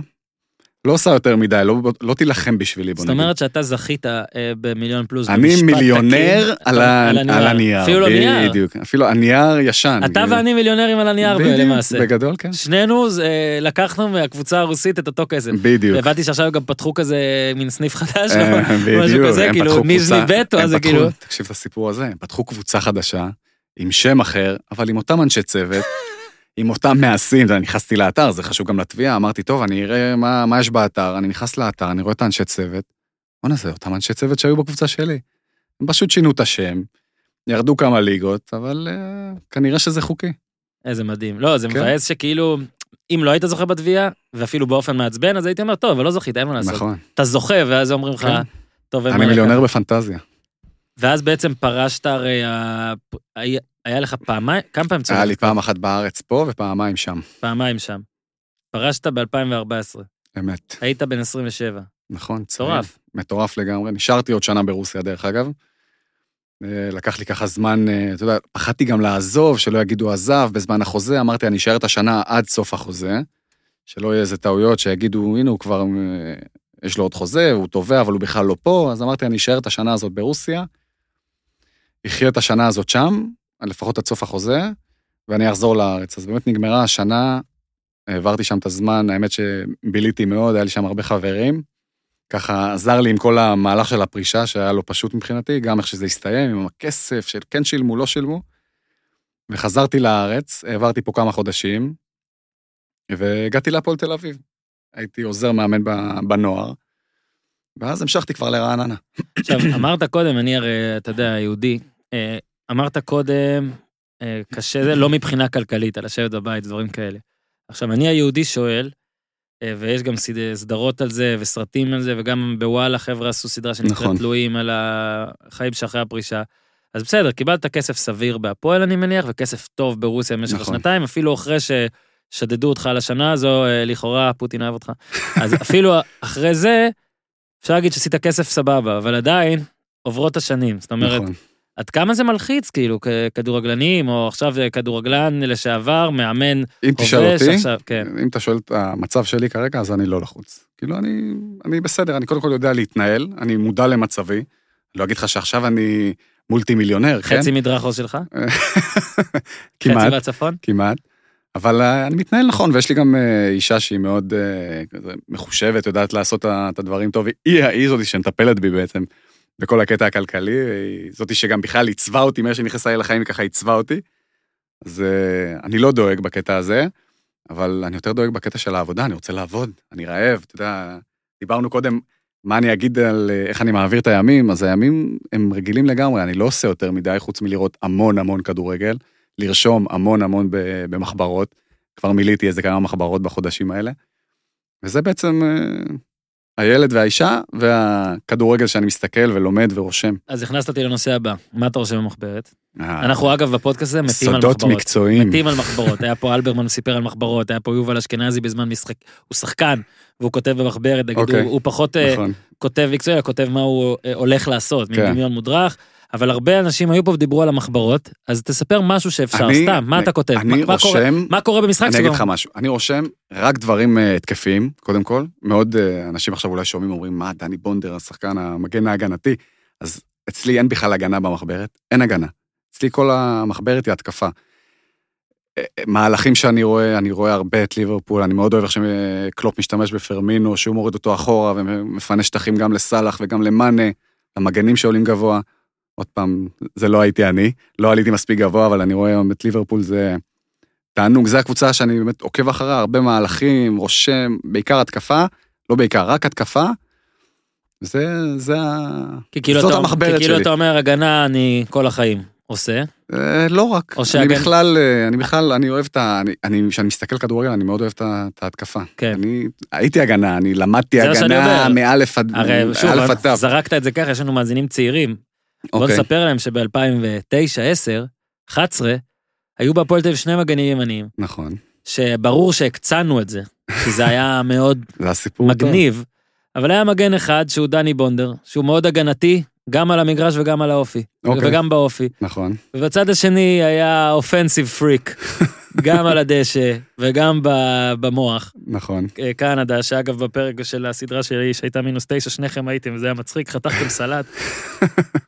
לא עושה יותר מדי, לא, לא תילחם בשבילי, בוא זאת נגיד. אומרת שאתה זכית אה, במיליון פלוס אני במשפט מיליונר תקין. על ה- על הנייר. אפילו לא נייר. בדיוק, אפילו הנייר ישן. אתה ואני מיליונרים על הנייר בדיוק, למעשה. בגדול, כן. שנינו זה, לקחנו מהקבוצה הרוסית את אותו כסף. בדיוק. והבנתי שעכשיו גם פתחו כזה מין סניף חדש, אה, משהו בדיוק, כזה, הם כאילו ניז'ני בטו, אז כאילו... תקשיב את הסיפור הזה, הם פתחו קבוצה חדשה, עם שם אחר, אבל עם אותם אנשי צוות, עם אותם מעשים, יודע, נכנסתי לאתר, זה חשוב גם לתביעה, אמרתי, טוב, אני אראה מה, מה יש באתר, אני נכנס לאתר, אני רואה את האנשי צוות, בוא'נה, זה אותם אנשי צוות שהיו בקבוצה שלי. הם פשוט שינו את השם, ירדו כמה ליגות, אבל uh, כנראה שזה חוקי. איזה מדהים. לא, זה כן. מבאס שכאילו, אם לא היית זוכה בתביעה, ואפילו באופן מעצבן, אז הייתי אומר, טוב, אבל לא זכית, אין מה לעשות. נכון. אתה זוכה, ואז אומרים לך, כן. טוב, אין מה אני לקחת." מיליונר בפנטזיה. ואז בעצם פרשת הרי, היה- לך פעמיים, כמה פעמים היה לי? פעם אחת בארץ פה ופעמיים שם, פעמיים שם. פרשת ב-2014, אמת. היית בן 27. נכון, צעיר. מטורף. מטורף לגמרי. נשארתי עוד שנה ברוסיה, דרך אגב. אה, לקח לי ככה זמן, אה, אתה יודע, פחדתי גם לעזוב, שלא יגידו עזב בזמן החוזה, אמרתי, אני אשאר את השנה עד סוף החוזה, שלא יהיה איזה טעויות שיגידו, הנה, הוא כבר, אה, יש לו עוד חוזה, הוא תובע, אבל הוא בכלל לא פה, אז אמרתי, אני אשאר את השנה הזאת ברוסיה, אחיה את השנה הזאת שם, לפחות עד סוף החוזה, ואני אחזור לארץ. אז באמת נגמרה השנה, העברתי שם את הזמן, האמת שביליתי מאוד, היה לי שם הרבה חברים. ככה עזר לי עם כל המהלך של הפרישה, שהיה לא פשוט מבחינתי, גם איך שזה הסתיים, עם הכסף של כן שילמו, לא שילמו. וחזרתי לארץ, העברתי פה כמה חודשים, והגעתי להפועל תל אביב. הייתי עוזר מאמן בנוער, ואז המשכתי כבר לרעננה. עכשיו, אמרת קודם, אני הרי, אתה יודע, יהודי, אה, אמרת קודם, אה, קשה זה, לא מבחינה כלכלית, על לשבת בבית, דברים כאלה. עכשיו, אני היהודי שואל, אה, ויש גם סד- סדרות על זה, וסרטים על זה, וגם בוואלה חבר'ה עשו סדרה שנקראת נכון. תלויים על החיים שאחרי הפרישה. אז בסדר, קיבלת כסף סביר בהפועל, אני מניח, וכסף טוב ברוסיה במשך נכון. השנתיים, אפילו אחרי ששדדו אותך לשנה הזו, אה, לכאורה פוטין אוהב אותך. אז אפילו אחרי זה, אפשר להגיד שעשית כסף סבבה, אבל עדיין עוברות השנים. זאת אומרת, נכון. עד כמה זה מלחיץ, כאילו, ככדורגלנים, או עכשיו אה, כדורגלן לשעבר, מאמן, אם תשאל אותי, שעכשיו- כן. אם אתה שואל את המצב שלי כרגע, אז אני לא לחוץ. כאילו, אני, אני בסדר, אני קודם כל יודע להתנהל, אני מודע למצבי. לא אגיד לך שעכשיו אני מולטי מיליונר, כן? חצי מדרכו שלך? כמעט, חצי בצפון? כמעט. אבל אה, אני מתנהל נכון, ויש לי גם אה, אישה שהיא מאוד מחושבת, יודעת לעשות את הדברים טוב. היא, היא זאתי שמטפלת בי בעצם בכל הקטע הכלכלי, זאתי שגם בכלל עיצבה אותי, מאיך שנכנסה לי לחיים, היא ככה עיצבה אותי. אז אני לא דואג בקטע הזה, אבל אני יותר דואג בקטע של העבודה, אני רוצה לעבוד, אני רעב, אתה יודע, דיברנו קודם, מה אני אגיד על אה, איך אני מעביר את הימים, אז הימים הם רגילים לגמרי, אני לא עושה יותר מדי חוץ מלראות המון המון כדורגל, לרשום המון המון במחברות, כבר מילאתי איזה כמה מחברות בחודשים האלה, וזה בעצם אה, הילד והאישה והכדורגל שאני מסתכל ולומד ורושם. אז הכנסת אותי לנושא הבא, מה אתה רושם במחברת? אה, אנחנו אגב בפודקאסט הזה מתים על סודות מחברות. מקצועיים. מתים על מחברות, היה פה אלברמן סיפר על מחברות, היה פה יובל אשכנזי בזמן משחק, הוא שחקן, והוא כותב במחברת, נגיד, אוקיי. הוא, פחות אה, נכון. כותב מקצועי, כותב מה הוא אה, הולך לעשות, כן. מדמיון מודרך, אבל הרבה אנשים היו פה ודיברו על המחברות, אז תספר משהו שאפשר, אני- סתם, מה אתה כותב? אני מה, מה קורה, רושם, מה קורה במשחק אני שלו? אגיד לך משהו, אני רושם רק דברים אה, התקפיים, קודם כל. מאוד, אה, אנשים עכשיו אולי שומעים, אומרים, מה, דני בונדר, השחקן המגן ההגנתי. אז אצלי אין בכלל הגנה במחברת, אין הגנה. אצלי כל המחברת היא התקפה. אה, מהלכים שאני רואה, אני רואה הרבה את ליברפול, אני מאוד אוהב איך שקלופ משתמש בפרמינו, שהוא מוריד אותו אחורה ומפנה שטחים גם לסאלח וגם למאנה, למגנים שעולים גבוה. עוד פעם, זה לא הייתי אני, לא עליתי מספיק גבוה, אבל אני רואה היום את ליברפול זה תענוג, זו הקבוצה שאני באמת עוקב אחריה, הרבה מהלכים, רושם, בעיקר התקפה, לא בעיקר, רק התקפה. זה, זה כאילו זאת אתה, המחברת כאילו שלי. אתה אומר, הגנה אני כל החיים עושה, אה, לא רק, אני בכלל, אה, אני בכלל, אני אוהב את ה... אני- אני, כשאני מסתכל כדורגל, אני מאוד אוהב את ההתקפה. כן. אני הייתי הגנה, אני למדתי זה הגנה. מאלף עד הרי שוב. זרקת את זה ככה, יש לנו מאזינים צעירים, בוא אוקיי, נספר להם שב-2009, 10, 11, היו בהפועל תל אביב שני מגנים ימניים, נכון, שברור שהקצנו את זה, כי זה היה מאוד. טוב. מגניב, אבל היה מגן אחד שהוא דני בונדר, שהוא מאוד הגנתי, גם על המגרש וגם על האופי, אוקיי. וגם באופי. נכון, ובצד השני היה אופנסיב פריק, גם על הדשא וגם במוח. נכון. אה, קנדה, שאגב בפרק של הסדרה שלי שהייתה מינוס תשע, שניכם הייתם, זה היה מצחיק, חתכתם סלט.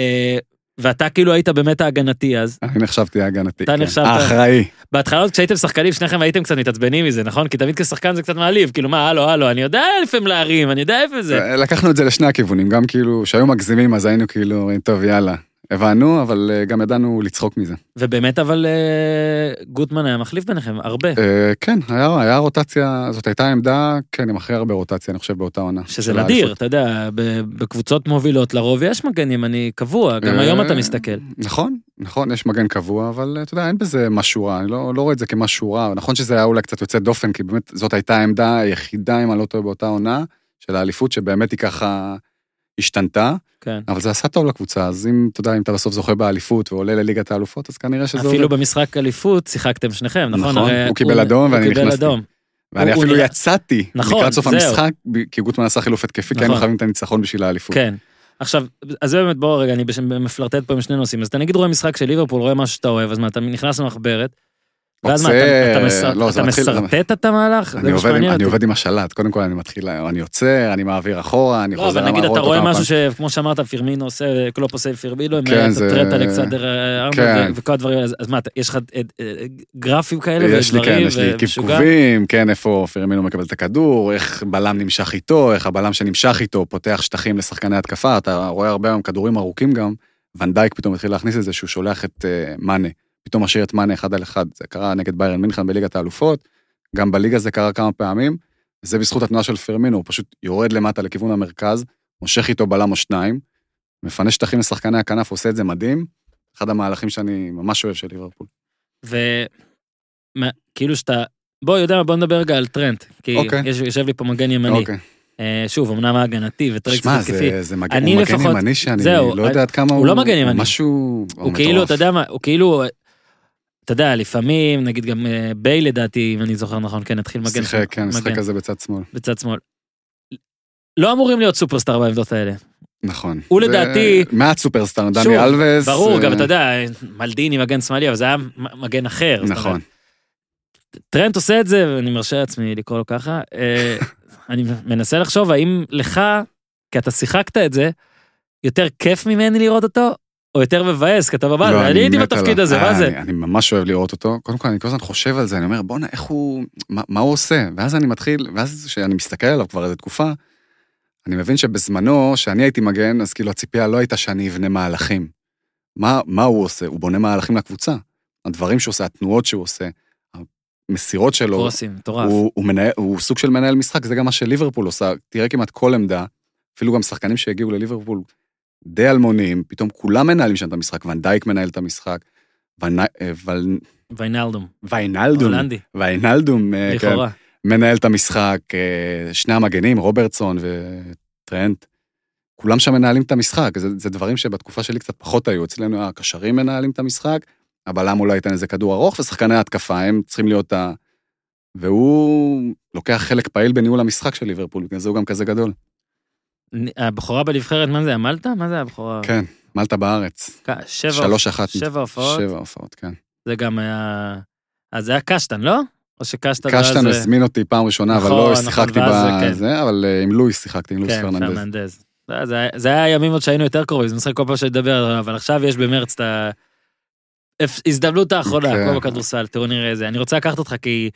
אה, ואתה כאילו היית באמת ההגנתי אז. אני נחשבתי הגנתי. אתה כן. נחשבת- האחראי. בהתחלה עוד כשהייתם שחקנים שניכם הייתם קצת מתעצבנים מזה, נכון? כי תמיד כשחקן זה קצת מעליב, כאילו מה, הלו, הלו, אני יודע לפעמים להרים, אני יודע איפה זה. לקחנו את זה לשני הכיוונים, גם כאילו, שהיו מגזימים, אז היינו כאילו, טוב, יאללה. הבנו, אבל אה, גם ידענו לצחוק מזה. ובאמת אבל אה, גוטמן היה מחליף ביניכם, הרבה. אה, כן, היה, היה רוטציה, זאת הייתה עמדה, כן, עם הכי הרבה רוטציה, אני חושב, באותה עונה. שזה נדיר. אתה יודע, בקבוצות מובילות לרוב יש מגן ימני קבוע, גם היום אתה מסתכל. נכון, נכון, יש מגן קבוע, אבל אתה יודע, אין בזה משהו רע, אני לא, לא רואה את זה כמשהו רע. נכון שזה היה אולי קצת יוצא דופן, כי באמת זאת הייתה העמדה היחידה, אם אני לא טועה, באותה עונה, של האליפות, שבאמת היא ככה השתנתה, כן. אבל זה עשה טוב לקבוצה, אז אם, אתה יודע, אם אתה בסוף זוכה באליפות ועולה לליגת האלופות, אז כנראה שזה אפילו עובד. במשחק אליפות שיחקתם שניכם, נכון? נכון, הרי הוא קיבל אדום ואני הוא קיבל נכנסתי. אדום. ואני הוא- אפילו הוא- יצאתי נכון, לקראת סוף זהו. המשחק, כי גוטמן עשה חילוף התקפי, כי היינו נכון. חייבים את הניצחון בשביל האליפות. כן. עכשיו, אז זה באמת, בוא רגע, אני מפלרטט פה עם שני נושאים. אז אתה נגיד רואה משחק של ליברפול, רואה משהו שאתה אוהב, אז מה, אתה נכנס למחברת, ואז מה, אתה- לא, מסרטט את המהלך? אני עובד, עם, השלט, קודם כל אני מתחיל, אני עוצר, אני מעביר אחורה, אני לא, חוזר אבל נגיד למערות אתה רואה משהו. שכמו שאמרת, פירמינו עושה, קלופ עושה פירמינו, זה- הטרט אלכסנדר כן. וכל הדברים האלה, אז- מה, יש לך אה, אה, גרפים כאלה יש לי, כן, ודברים, יש לי? קבקובים, כן, איפה פרמינו מקבל את הכדור, איך בלם נמשך איתו, איך הבלם שנמשך איתו פותח שטחים לשחקני התקפה, אתה רואה הרבה היום כדורים ארוכים גם, ונדייק פתאום התחיל להכניס את זה, שהוא שולח את אה, מאנה, פתאום משאיר את מאנה אחד על אחד, זה קרה נגד ביירן מינכן בליגת האלופות, גם בליגה זה קרה כמה פעמים, זה בזכות התנועה של פרמינו, הוא פשוט יורד למטה לכיוון המרכז, מושך איתו בלם או שניים, מפנה שטחים לשחקני הכנף, עושה את זה מדהים, אחד המהלכים שאני ממש אוהב של ליברפול. וכאילו שאתה, בוא, יודע מה, בוא נדבר רגע על טרנט, כי אוקיי. יש- יושב לי פה מגן ימני. אוקיי. אה, שוב, אמנם ההגנתי וטרק שמע, התקפי. זה, זה מגן, אני הוא מגן לפחות- ימני שאני זהו, לא יודע עד כמה הוא הוא... לא מגן ימני. משהו... הוא כאילו, אתה יודע מה, הוא כאילו, אתה יודע, לפעמים, נגיד גם אה, בייל לדעתי, אם אני זוכר נכון, כן, התחיל מגן. שיחק, כן, מגן שיחק כזה בצד שמאל. בצד שמאל. לא אמורים להיות סופרסטאר בעמדות האלה. נכון. הוא לדעתי- מעט סופרסטאר, דני אלווס. ברור, אה, גם אתה יודע, גם אתה יודע, מלדיני מגן שמאלי, אבל זה היה מגן אחר. נכון. טרנט עושה את זה, ואני מרשה לעצמי לקרוא לו ככה. אה, אני מנסה לחשוב האם לך, כי אתה שיחקת את זה, יותר כיף ממני לראות אותו, או יותר מבאס, כי אתה בבית, לא, אני הייתי בתפקיד. הזה, אה, מה זה? אני, ממש אוהב לראות אותו. קודם כל, אני כל הזמן חושב על זה, אני אומר, בואנה, איך הוא, מה, מה הוא עושה? ואז אני מתחיל, ואז כשאני מסתכל עליו כבר איזה תקופה, אני מבין שבזמנו, שאני הייתי מגן, אז כאילו הציפייה לא הייתה שאני אבנה מהלכים. מה, מה הוא עושה? הוא בונה מהלכים לקבוצה. הדברים שהוא עושה, התנועות שהוא עושה, המסירות שלו, קרוסים, מטורף. הוא, הוא, מנהל, הוא סוג של מנהל משחק, זה גם מה שליברפול עושה. תראה כמעט כל עמדה, אפילו גם שחקנים שהגיעו לליברפול די אלמונים, פתאום כולם מנהלים שם את המשחק, ונדייק מנהל את המשחק, אה, ויינלדום, ויינלדום, הולנדי, ויינלדום, אה, כן, לכאורה. מנהל את המשחק, אה, שני המגנים, רוברטסון וטרנט, כולם שם מנהלים את המשחק, זה, זה דברים שבתקופה שלי קצת פחות היו, אצלנו הקשרים מנהלים את המשחק, הבלם אולי ייתן איזה כדור ארוך, ושחקני ההתקפה הם צריכים להיות ה... והוא לוקח חלק פעיל בניהול המשחק של ליברפול, בגלל זה הוא גם כזה גדול. הבכורה בנבחרת, מה זה, מלטה? מה זה הבכורה? כן, מלטה בארץ. שבע שלוש אחת. שבע הופעות. שבע הופעות, כן. זה גם היה... אז זה היה קשטן, לא? או שקשטן... קשטן ואז- הזמין אותי פעם ראשונה, אבל נכון, לא נכון, שיחקתי ואז, כן. בזה, אבל אה, עם לואיס שיחקתי, עם לואיס כן, פרננדז. זה- זה היה- זה היה ימים עוד שהיינו יותר קרובים, זה משחק כל פעם שנדבר עליו, אבל עכשיו יש במרץ את ה... הפ- הזדמנות האחרונה, כן. כמו בכדורסל, תראו נראה איזה. אני רוצה לקחת אותך כי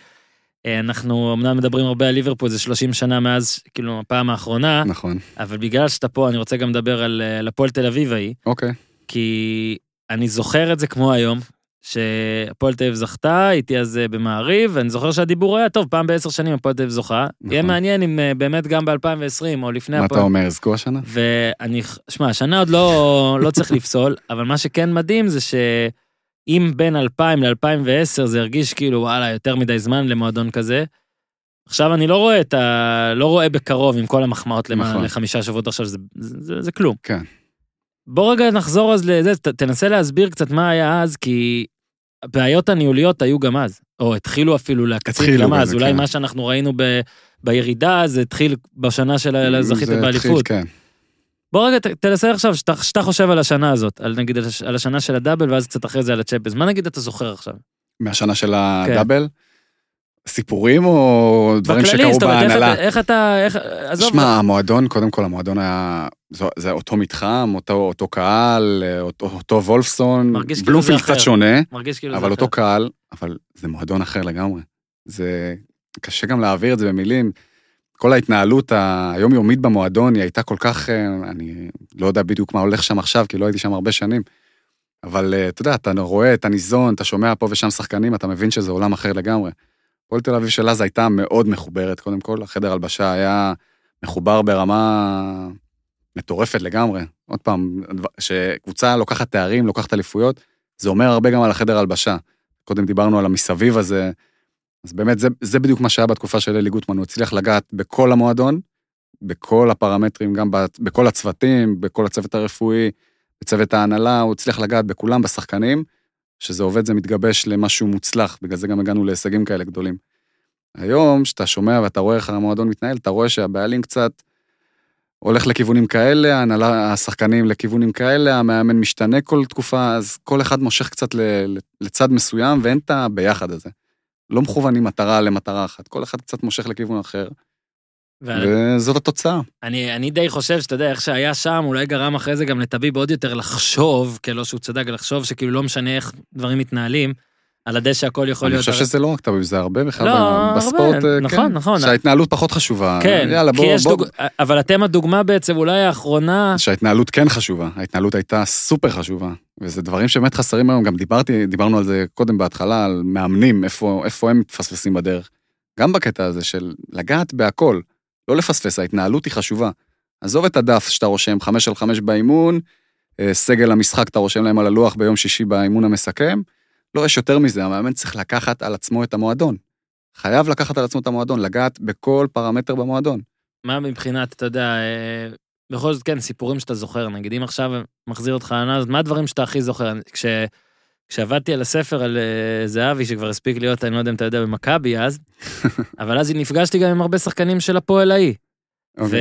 אנחנו אמנם מדברים הרבה על ליברפול, זה 30 שנה מאז, כאילו, הפעם האחרונה, נכון, אבל בגלל שאתה פה, אני רוצה גם לדבר על אה, על הפועל תל אביב ההיא, אוקיי. כי אני זוכר את זה כמו היום, שהפועל תל אביב זכתה, הייתי אז אה, במעריב, ואני זוכר שהדיבור היה טוב, פעם בעשר שנים הפועל תל אביב זוכה. יהיה נכון. מעניין אם אה, באמת גם ב-2020 או לפני מה אתה הפועל. אומר, יזכו השנה? ואני, שמע, השנה עוד לא, לא צריך לפסול, אבל מה שכן מדהים זה שאם בין 2000 ל-2010 זה הרגיש כאילו, וואלה, יותר מדי זמן למועדון כזה, עכשיו אני לא רואה את ה... לא רואה בקרוב עם כל המחמאות נכון. לחמישה שבועות עכשיו, זה, זה, זה, זה כלום. כן. בוא רגע נחזור אז לזה, ת, תנסה להסביר קצת מה היה אז, כי הבעיות הניהוליות היו גם אז, או התחילו אפילו להקצין התחילו גם אז, אולי כן. מה שאנחנו ראינו ב, בירידה, זה התחיל בשנה של זכית זה התחיל, באליפות. כן. בוא רגע ת- תנסה עכשיו, שאתה, שאתה חושב על השנה הזאת, על נגיד על הש- על השנה של הדאבל, ואז קצת אחרי זה על הצ'מפיונס, מה נגיד אתה זוכר עכשיו? מהשנה של כן. הדאבל? סיפורים או דברים בכללי, שקרו בהנהלה? אתה- איך אתה, איך, עזוב, שמע, המועדון, קודם כל המועדון היה, זו- זה אותו מתחם, אותו, אותו קהל, אותו, אותו וולפסון, כאילו בלומפילד. קצת שונה, כאילו אבל אותו אחר. קהל, אבל זה מועדון אחר לגמרי. זה קשה גם להעביר את זה במילים. כל ההתנהלות היומיומית במועדון היא הייתה כל כך, אה, אני לא יודע בדיוק מה הולך שם עכשיו, כי לא הייתי שם הרבה שנים. אבל אה, אתה יודע, אתה רואה, אתה ניזון, אתה שומע פה ושם שחקנים, אתה מבין שזה עולם אחר לגמרי. הפועל תל אביב של אז הייתה מאוד מחוברת, קודם כל, החדר הלבשה היה מחובר ברמה מטורפת לגמרי. עוד פעם, שקבוצה לוקחת תארים, לוקחת אליפויות, זה אומר הרבה גם על החדר הלבשה. קודם דיברנו על המסביב הזה, אז באמת זה, זה בדיוק מה שהיה בתקופה של אלי גוטמן, הוא הצליח לגעת בכל המועדון, בכל הפרמטרים, גם בכל הצוותים, בכל הצוות הרפואי, בצוות ההנהלה, הוא הצליח לגעת בכולם, בשחקנים, שזה עובד, זה מתגבש למשהו מוצלח, בגלל זה גם הגענו להישגים כאלה גדולים. היום, כשאתה שומע ואתה רואה איך המועדון מתנהל, אתה רואה שהבעלים קצת הולך לכיוונים כאלה, ההנהלה, השחקנים לכיוונים כאלה, המאמן משתנה כל תקופה, אז כל אחד מושך קצת לצד מסוים, ואין את הביחד הזה. לא מכוונים מטרה למטרה אחת, כל אחד קצת מושך לכיוון אחר, ו- וזאת התוצאה. אני, אני די חושב שאתה יודע, איך שהיה שם, אולי גרם אחרי זה גם לטביב עוד יותר לחשוב, לא שהוא צדק, לחשוב שכאילו לא משנה איך דברים מתנהלים, על הדשא הכל יכול אני להיות... חושב שזה לא רק טוב, זה הרבה בכלל לא, הרבה, בספורט, אה, נכון, כן, נכון. שההתנהלות פחות חשובה. כן, יאללה, בוא, בוא. אבל אתם הדוגמה בעצם, אולי האחרונה, שההתנהלות כן חשובה, ההתנהלות הייתה סופר חשובה, וזה דברים שבאמת חסרים היום, גם דיברתי, דיברנו על זה קודם בהתחלה, על מאמנים, איפה, איפה הם מתפספסים בדרך. גם בקטע הזה של לגעת בהכל, לא לפספס, ההתנהלות היא חשובה. עזוב את הדף שאתה רושם חמש על חמש באימון, אה, סגל המשחק אתה רושם להם על הלוח ביום שישי באימון המסכם, לא, יש יותר מזה, המאמן צריך לקחת על עצמו את המועדון. חייב לקחת על עצמו את המועדון, לגעת בכל פרמטר במועדון. מה מבחינת, אתה יודע, אה, בכל זאת, כן, סיפורים שאתה זוכר, נגיד, אם עכשיו מחזיר אותך לעונה, אז מה הדברים שאתה הכי זוכר? כש... כשעבדתי על הספר על אה, זהבי, שכבר הספיק להיות, אני לא יודע אם אתה יודע, במכבי אז, אבל אז נפגשתי גם עם הרבה שחקנים של הפועל ההיא. אוקיי.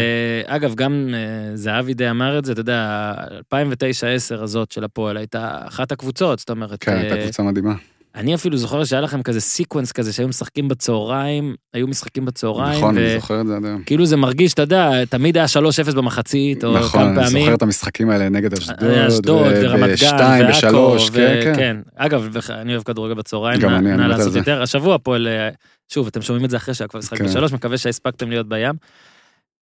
ואגב, גם אה, זהבי די אמר את זה, אתה יודע, 2009-10 הזאת של הפועל הייתה אחת הקבוצות, זאת אומרת, כן, הייתה אה, קבוצה מדהימה. אני אפילו זוכר שהיה לכם כזה sequence כזה שהיו משחקים בצהריים, היו משחקים בצהריים, נכון, אני זוכר את זה עד היום. כאילו זה מרגיש, אתה יודע, תמיד היה 3-0 במחצית, או נכון, כמה אני פעמים. זוכר את המשחקים האלה נגד אשדוד, אשדוד ו- ורמת גן ועכו, ושלוש, ו- כן, כן. כן. אגב, אני אוהב כדורגל בצהריים, גם אני, אני נא לעשות. יותר. השבוע הפועל, אה, שוב, אתם שומעים את זה אחרי שהיה כבר משחק כן. בשלוש, מקווה שהספקתם להיות בים.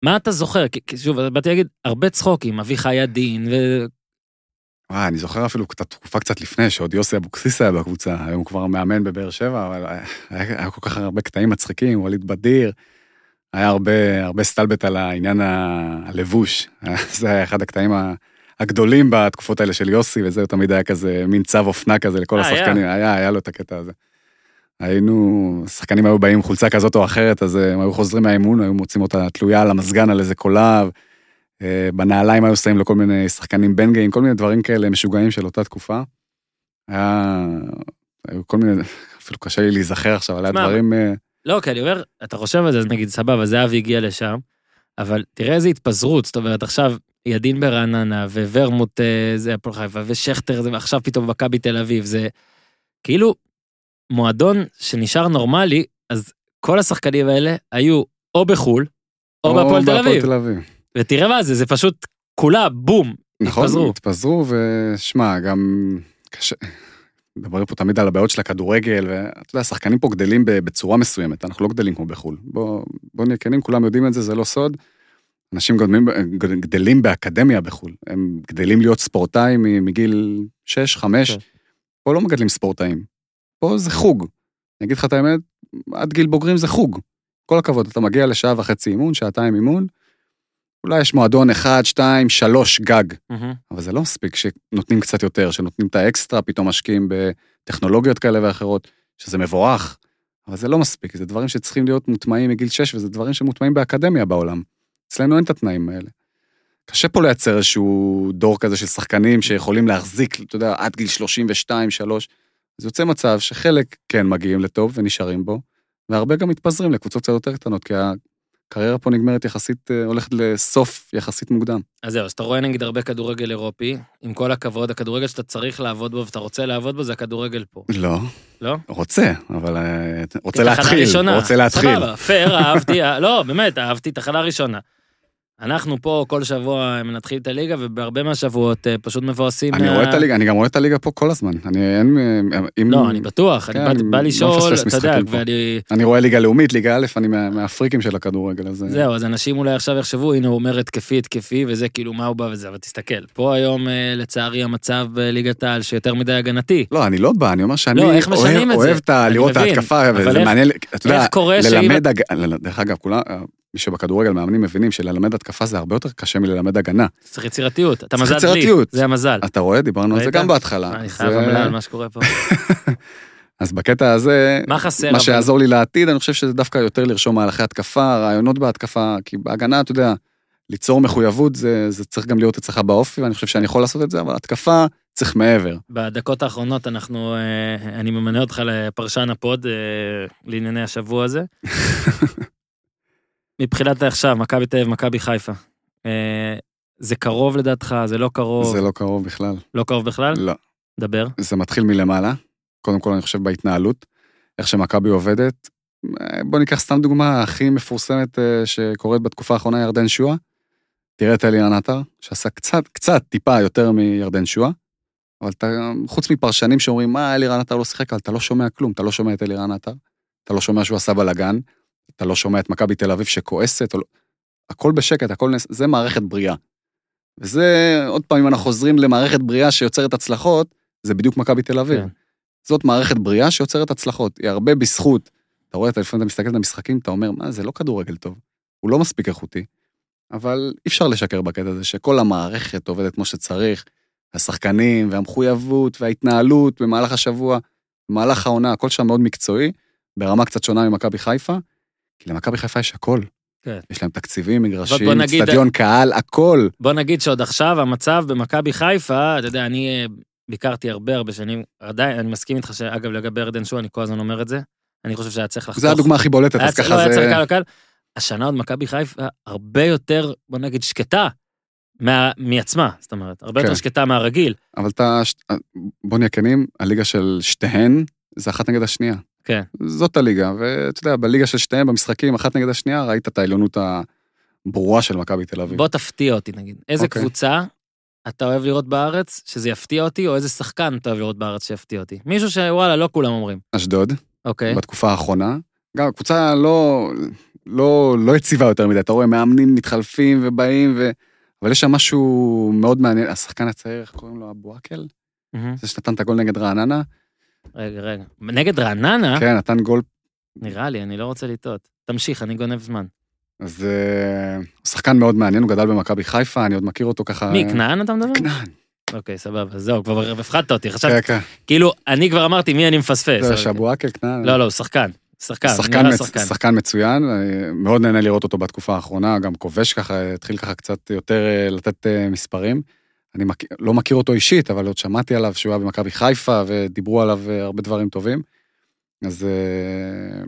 מה אתה זוכר? כי- שוב, באתי להגיד, הרבה צחוקים, אביחי עדין, ו... וואי, אני זוכר אפילו קצת תקופה קצת לפני, שעוד יוסי אבוקסיס היה בקבוצה, היום הוא כבר מאמן בבאר שבע, אבל היה, היה כל כך הרבה קטעים מצחיקים, ווליד בדיר, היה הרבה, הרבה סטלבט על העניין הלבוש. זה היה אחד הקטעים הגדולים בתקופות האלה של יוסי, וזה תמיד היה כזה מין צו אופנה כזה לכל אה, היה? השחקנים, היה, היה לו את הקטע הזה. היינו, שחקנים היו באים עם חולצה כזאת או אחרת, אז אה, הם היו חוזרים מהאימון, היו מוצאים אותה תלויה על המזגן על איזה קולב. אה, בנעליים היו שמים לו כל מיני שחקנים בן גאים, כל מיני דברים כאלה משוגעים של אותה תקופה. היה, היו כל מיני, אפילו קשה לי להיזכר עכשיו, היה דברים, אה, לא, כי אני אומר, אתה חושב על זה, אז נגיד, סבבה, זהבי הגיע לשם, אבל תראה איזה התפזרות, זאת אומרת, עכשיו ידין ברעננה, וורמוט זה הפועל חיפה, ושכטר זה, ועכשיו פתאום מכבי תל אביב, זה כאילו מועדון שנשאר נורמלי, אז כל השחקנים האלה היו או בחו"ל, או בהפועל תל אביב. ותראה מה זה, זה פשוט כולה בום, נכון, התפזרו. התפזרו, ושמע, גם קשה, מדברים פה תמיד על הבעיות של הכדורגל, ואתה יודע, השחקנים פה גדלים בצורה מסוימת, אנחנו לא גדלים כמו בחו"ל. בוא, בוא נהיה כנים, כולם יודעים את זה, זה לא סוד. אנשים גדלים, גדלים באקדמיה בחו"ל, הם גדלים להיות ספורטאים מגיל 6, 5, כן. פה לא מגדלים ספורטאים, פה זה חוג. אני אגיד לך את האמת, עד גיל בוגרים זה חוג. כל הכבוד, אתה מגיע לשעה וחצי אימון, שעתיים אימון, אולי יש מועדון אחד, שתיים, שלוש גג, מהמם. אבל זה לא מספיק שנותנים קצת יותר, שנותנים את האקסטרה, פתאום משקיעים בטכנולוגיות כאלה ואחרות, שזה מבורך, אבל זה לא מספיק, זה דברים שצריכים להיות מוטמעים מגיל 6, וזה דברים שמוטמעים באקדמיה בעולם. אצלנו אין את התנאים האלה. קשה פה לייצר איזשהו דור כזה של שחקנים שיכולים להחזיק, אתה יודע, עד גיל 32, 3. אז יוצא מצב שחלק כן מגיעים לטוב ונשארים בו, והרבה גם מתפזרים לקבוצות קצת יותר קטנות, כי הקריירה פה נגמרת יחסית, אה, הולכת לסוף יחסית מוקדם. אז זהו, אז אתה רואה נגיד הרבה כדורגל אירופי, עם כל הכבוד, הכדורגל שאתה צריך לעבוד בו ואתה רוצה לעבוד בו זה הכדורגל פה, לא, לא? רוצה, אבל אה, רוצה להתחיל. רוצה להתחיל. סבבה, פייר, אהבתי, אה, לא, באמת, אהבתי תחנה ראשונה. אנחנו פה כל שבוע מנתחים את הליגה, ובהרבה מהשבועות אה, פשוט מבואסים. אני מה- רואה את הליגה, אני גם רואה את הליגה פה כל הזמן. אני אין... אה, אם... לא, אני בטוח, אני כן, אני בא לא לשאול, אתה יודע. ואני... אני רואה ליגה לאומית, ליגה א', אני מה- מהפריקים של הכדורגל, אז... אה, זהו, אז אנשים אולי עכשיו יחשבו, הנה הוא אומר התקפי, התקפי, וזה כאילו מה הוא בא וזה, אבל תסתכל, פה היום אה, לצערי המצב בליגת העל שיותר מדי הגנתי. לא, אני לא בא, אני אומר שאני לא, אוהב, את לראות את ההתקפה, וזה מעניין, אתה יודע. ללמד, דרך אגב, שבכדורגל מאמנים מבינים שללמד התקפה זה הרבה יותר קשה מללמד הגנה. צריך יצירתיות, אתה מזל יצירתיות. זה המזל. אתה רואה, דיברנו על זה? גם בהתחלה. אני חייב עמלה על מה שקורה פה. אז בקטע הזה, מה חסר? מה? שיעזור לי לעתיד, אני חושב שזה דווקא יותר לרשום מהלכי התקפה, רעיונות בהתקפה, כי בהגנה, אתה יודע, ליצור מחויבות זה, זה צריך גם להיות אצלך באופי, ואני חושב שאני יכול לעשות את זה, אבל התקפה צריך מעבר. בדקות האחרונות אנחנו, אה, אני ממנה אותך לפרשן הפוד אה, לענייני השבוע הזה. מבחינת עכשיו, מכבי תל אביב, מכבי חיפה. אה, זה קרוב לדעתך, זה לא קרוב, זה לא קרוב בכלל. לא קרוב בכלל? לא. דבר. זה מתחיל מלמעלה, קודם כל אני חושב בהתנהלות, איך שמכבי עובדת. אה, בוא ניקח סתם דוגמה הכי מפורסמת אה, שקורית בתקופה האחרונה, ירדן שואה. תראה את אלירן עטר, שעשה קצת, קצת, טיפה יותר מירדן שואה, אבל אתה, חוץ מפרשנים שאומרים, מה, אלירן עטר לא שיחק, אבל אתה לא שומע כלום, אתה לא שומע את אלירן עטר, אתה לא שומע שהוא עשה בלאגן, אתה לא שומע את מכבי תל אביב שכועסת, או לא... הכל בשקט, הכל נס... זה מערכת בריאה. וזה, עוד פעם, אם אנחנו חוזרים למערכת בריאה שיוצרת הצלחות, זה בדיוק מכבי תל אביב. כן. זאת מערכת בריאה שיוצרת הצלחות, היא הרבה בזכות. אתה רואה, אתה לפעמים אתה מסתכל על המשחקים, אתה אומר, מה, זה לא כדורגל טוב, הוא לא מספיק איכותי. אבל אי אפשר לשקר בקטע הזה, שכל המערכת עובדת כמו שצריך, השחקנים והמחויבות וההתנהלות במהלך השבוע, במהלך העונה, הכל שם מאוד מקצועי, ברמה קצת שונה ממכבי חיפה, כי למכבי חיפה יש הכל. כן. יש להם תקציבים, מגרשים, אצטדיון קהל, הכל. בוא נגיד שעוד עכשיו המצב במכבי חיפה, אתה יודע, אני אה, ביקרתי הרבה הרבה שנים, עדיין, אני מסכים איתך שאגב, לגבי ירדן שואה, אני כל הזמן אומר את זה. אני חושב שהיה צריך לחתוך. זה הדוגמה הכי בולטת, אז ככה לא, היה צריך זה... קל וקל. השנה עוד מכבי חיפה הרבה יותר, בוא נגיד, שקטה מה, מעצמה, זאת אומרת, הרבה כן. יותר שקטה מהרגיל. אבל אתה, ש- בוא נהיה כנים, הליגה של שתיהן זה אחת נגד השנייה. כן. זאת הליגה, ואתה יודע, בליגה של שתיהן, במשחקים אחת נגד השנייה, ראית את העליונות הברורה של מכבי תל אביב. בוא תפתיע אותי נגיד. איזה אוקיי. קבוצה אתה אוהב לראות בארץ שזה יפתיע אותי, או איזה שחקן אתה אוהב לראות בארץ שיפתיע אותי? מישהו שוואלה, לא כולם אומרים. אשדוד, אוקיי. בתקופה האחרונה. גם קבוצה לא, לא, לא יציבה יותר מדי, אתה רואה מאמנים מתחלפים ובאים, ו... אבל יש שם משהו מאוד מעניין, השחקן הצעיר, איך קוראים לו? אבו עקל? מהמם. זה שנתן את הגול נגד רעננה? רגע, רגע. נגד רעננה, כן, נתן גול, נראה לי, אני לא רוצה לטעות. תמשיך, אני גונב זמן. אז אה, הוא שחקן מאוד מעניין, הוא גדל במכבי חיפה, אני עוד מכיר אותו ככה... מי, כנען אתה מדבר? כנען. אוקיי, סבבה, זהו, כבר הפחדת אותי, כן, חשבתי, כן. כאילו, אני כבר אמרתי מי אני מפספס. זה עקל, כנען. לא, לא, הוא שחקן. שחקן, שחקן, מצ... שחקן. שחקן מצוין, מאוד נהנה לראות אותו בתקופה האחרונה, גם כובש ככה, התחיל ככה קצת יותר אה, לתת אה, מספרים. אני מכ... לא מכיר אותו אישית, אבל עוד שמעתי עליו שהוא היה במכבי חיפה, ודיברו עליו אה, הרבה דברים טובים. אז אה,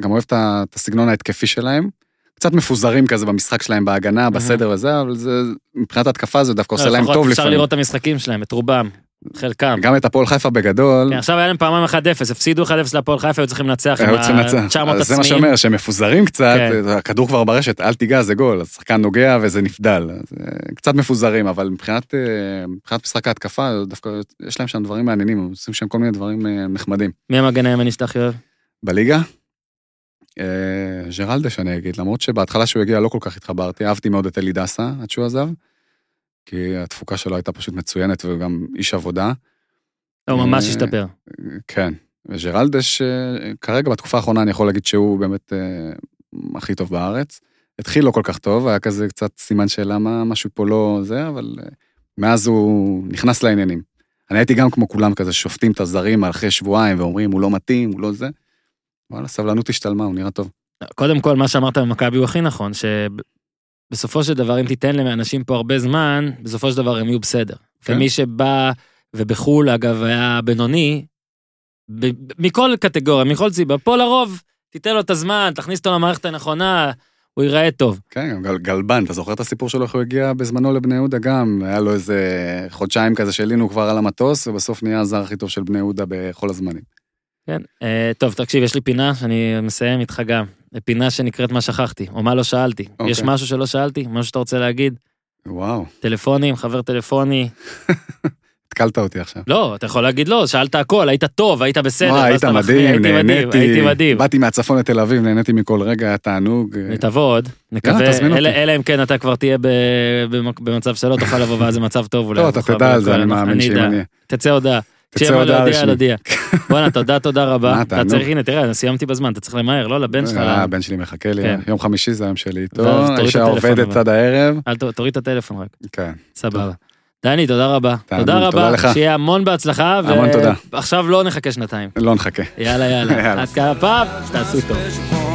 גם אוהב את הסגנון ההתקפי שלהם. קצת מפוזרים כזה במשחק שלהם בהגנה, בסדר וזה, אבל זה, מבחינת התקפה זה דווקא עושה לא, להם לפחות טוב אפשר לפעמים. לראות את המשחקים שלהם, את רובם, חלקם. גם את הפועל חיפה בגדול, כן, עכשיו היה להם פעמיים 1-0, הפסידו 1-0 להפועל חיפה, היו צריכים לנצח עם היו צריכים לנצח. ה-900 אז זה מה עצמיים. שאומר, שהם מפוזרים קצת, כן. הכדור כבר ברשת, אל תיגע, זה גול, אז שחקן נוגע וזה נבדל. אז, אה, קצת מפוזרים, אבל מבחינת אה, מבחינת משחק ההתקפה, דווקא יש להם שם דברים מעניינים, הם עושים שם כל מיני דברים אה, נחמדים. מי המגן הימני שאתה הכי אוהב? בליגה, ג'רלדש אני אגיד, למרות שבהתחלה שהוא הגיע לא כל כך התחברתי, אהבתי מאוד את אלי דסה עד שהוא עזב, כי התפוקה שלו הייתה פשוט מצוינת וגם איש עבודה. הוא ממש אה, השתפר. כן, וג'רלדש, אה, כרגע בתקופה האחרונה אני יכול להגיד שהוא באמת אה, הכי טוב בארץ. התחיל לא כל כך טוב, היה כזה קצת סימן שאלה מה משהו פה לא זה, אבל מאז הוא נכנס לעניינים. אני הייתי גם כמו כולם כזה, שופטים את הזרים אחרי שבועיים ואומרים, הוא לא מתאים, הוא לא זה. וואלה, סבלנות השתלמה, הוא נראה טוב. קודם כל, מה שאמרת במכבי הוא הכי נכון, שבסופו של דבר, אם תיתן לאנשים פה הרבה זמן, בסופו של דבר הם יהיו בסדר. כן. ומי שבא, ובחו"ל, אגב, היה בינוני, ב- מכל קטגוריה, מכל סיבה, פה לרוב, תיתן לו את הזמן, תכניס אותו למערכת הנכונה, הוא ייראה טוב. כן, גם גל, גלבן, אתה זוכר את הסיפור שלו, איך הוא הגיע בזמנו לבני יהודה גם? היה לו איזה חודשיים כזה שעלינו כבר על המטוס, ובסוף נהיה הזר הכי טוב של בני יהודה בכל הזמנים. כן. אה, טוב, תקשיב, יש לי פינה שאני מסיים איתך גם. פינה שנקראת מה שכחתי, או מה לא שאלתי. אוקיי. יש משהו שלא שאלתי? משהו שאתה רוצה להגיד? וואו, טלפונים, חבר טלפוני. התקלת אותי עכשיו. לא, אתה יכול להגיד לא, שאלת הכל, היית טוב, היית בסדר. וואי, היית מדהים, נהניתי. הייתי מדהים. באתי מהצפון לתל אביב, נהניתי מכל רגע, היה תענוג. תבוא עוד, נקווה, אלא- אם כן אתה כבר תהיה במצב שלא תוכל לבוא ואז זה מצב טוב. לא, אתה תדע על זה, אני מאמין שאם. אני... תצא הודעה. תצא הודעה רשמית. בואנה, תודה, תודה רבה. אתה. צריך, הנה, תראה, סיימתי בזמן, אתה צריך למהר, לא לבן שלך. אה, הבן שלי מחכה לי, כן. יום חמישי זה היום שלי איתו, האישה הטלפון, עובדת. עד הערב. תוריד את הטלפון רק. כן. סבבה. דני, תודה רבה. תודה רבה. שיהיה המון בהצלחה. המון תודה. ועכשיו לא נחכה שנתיים. לא נחכה. יאללה, יאללה. עד כאן הפעם, תעשו טוב.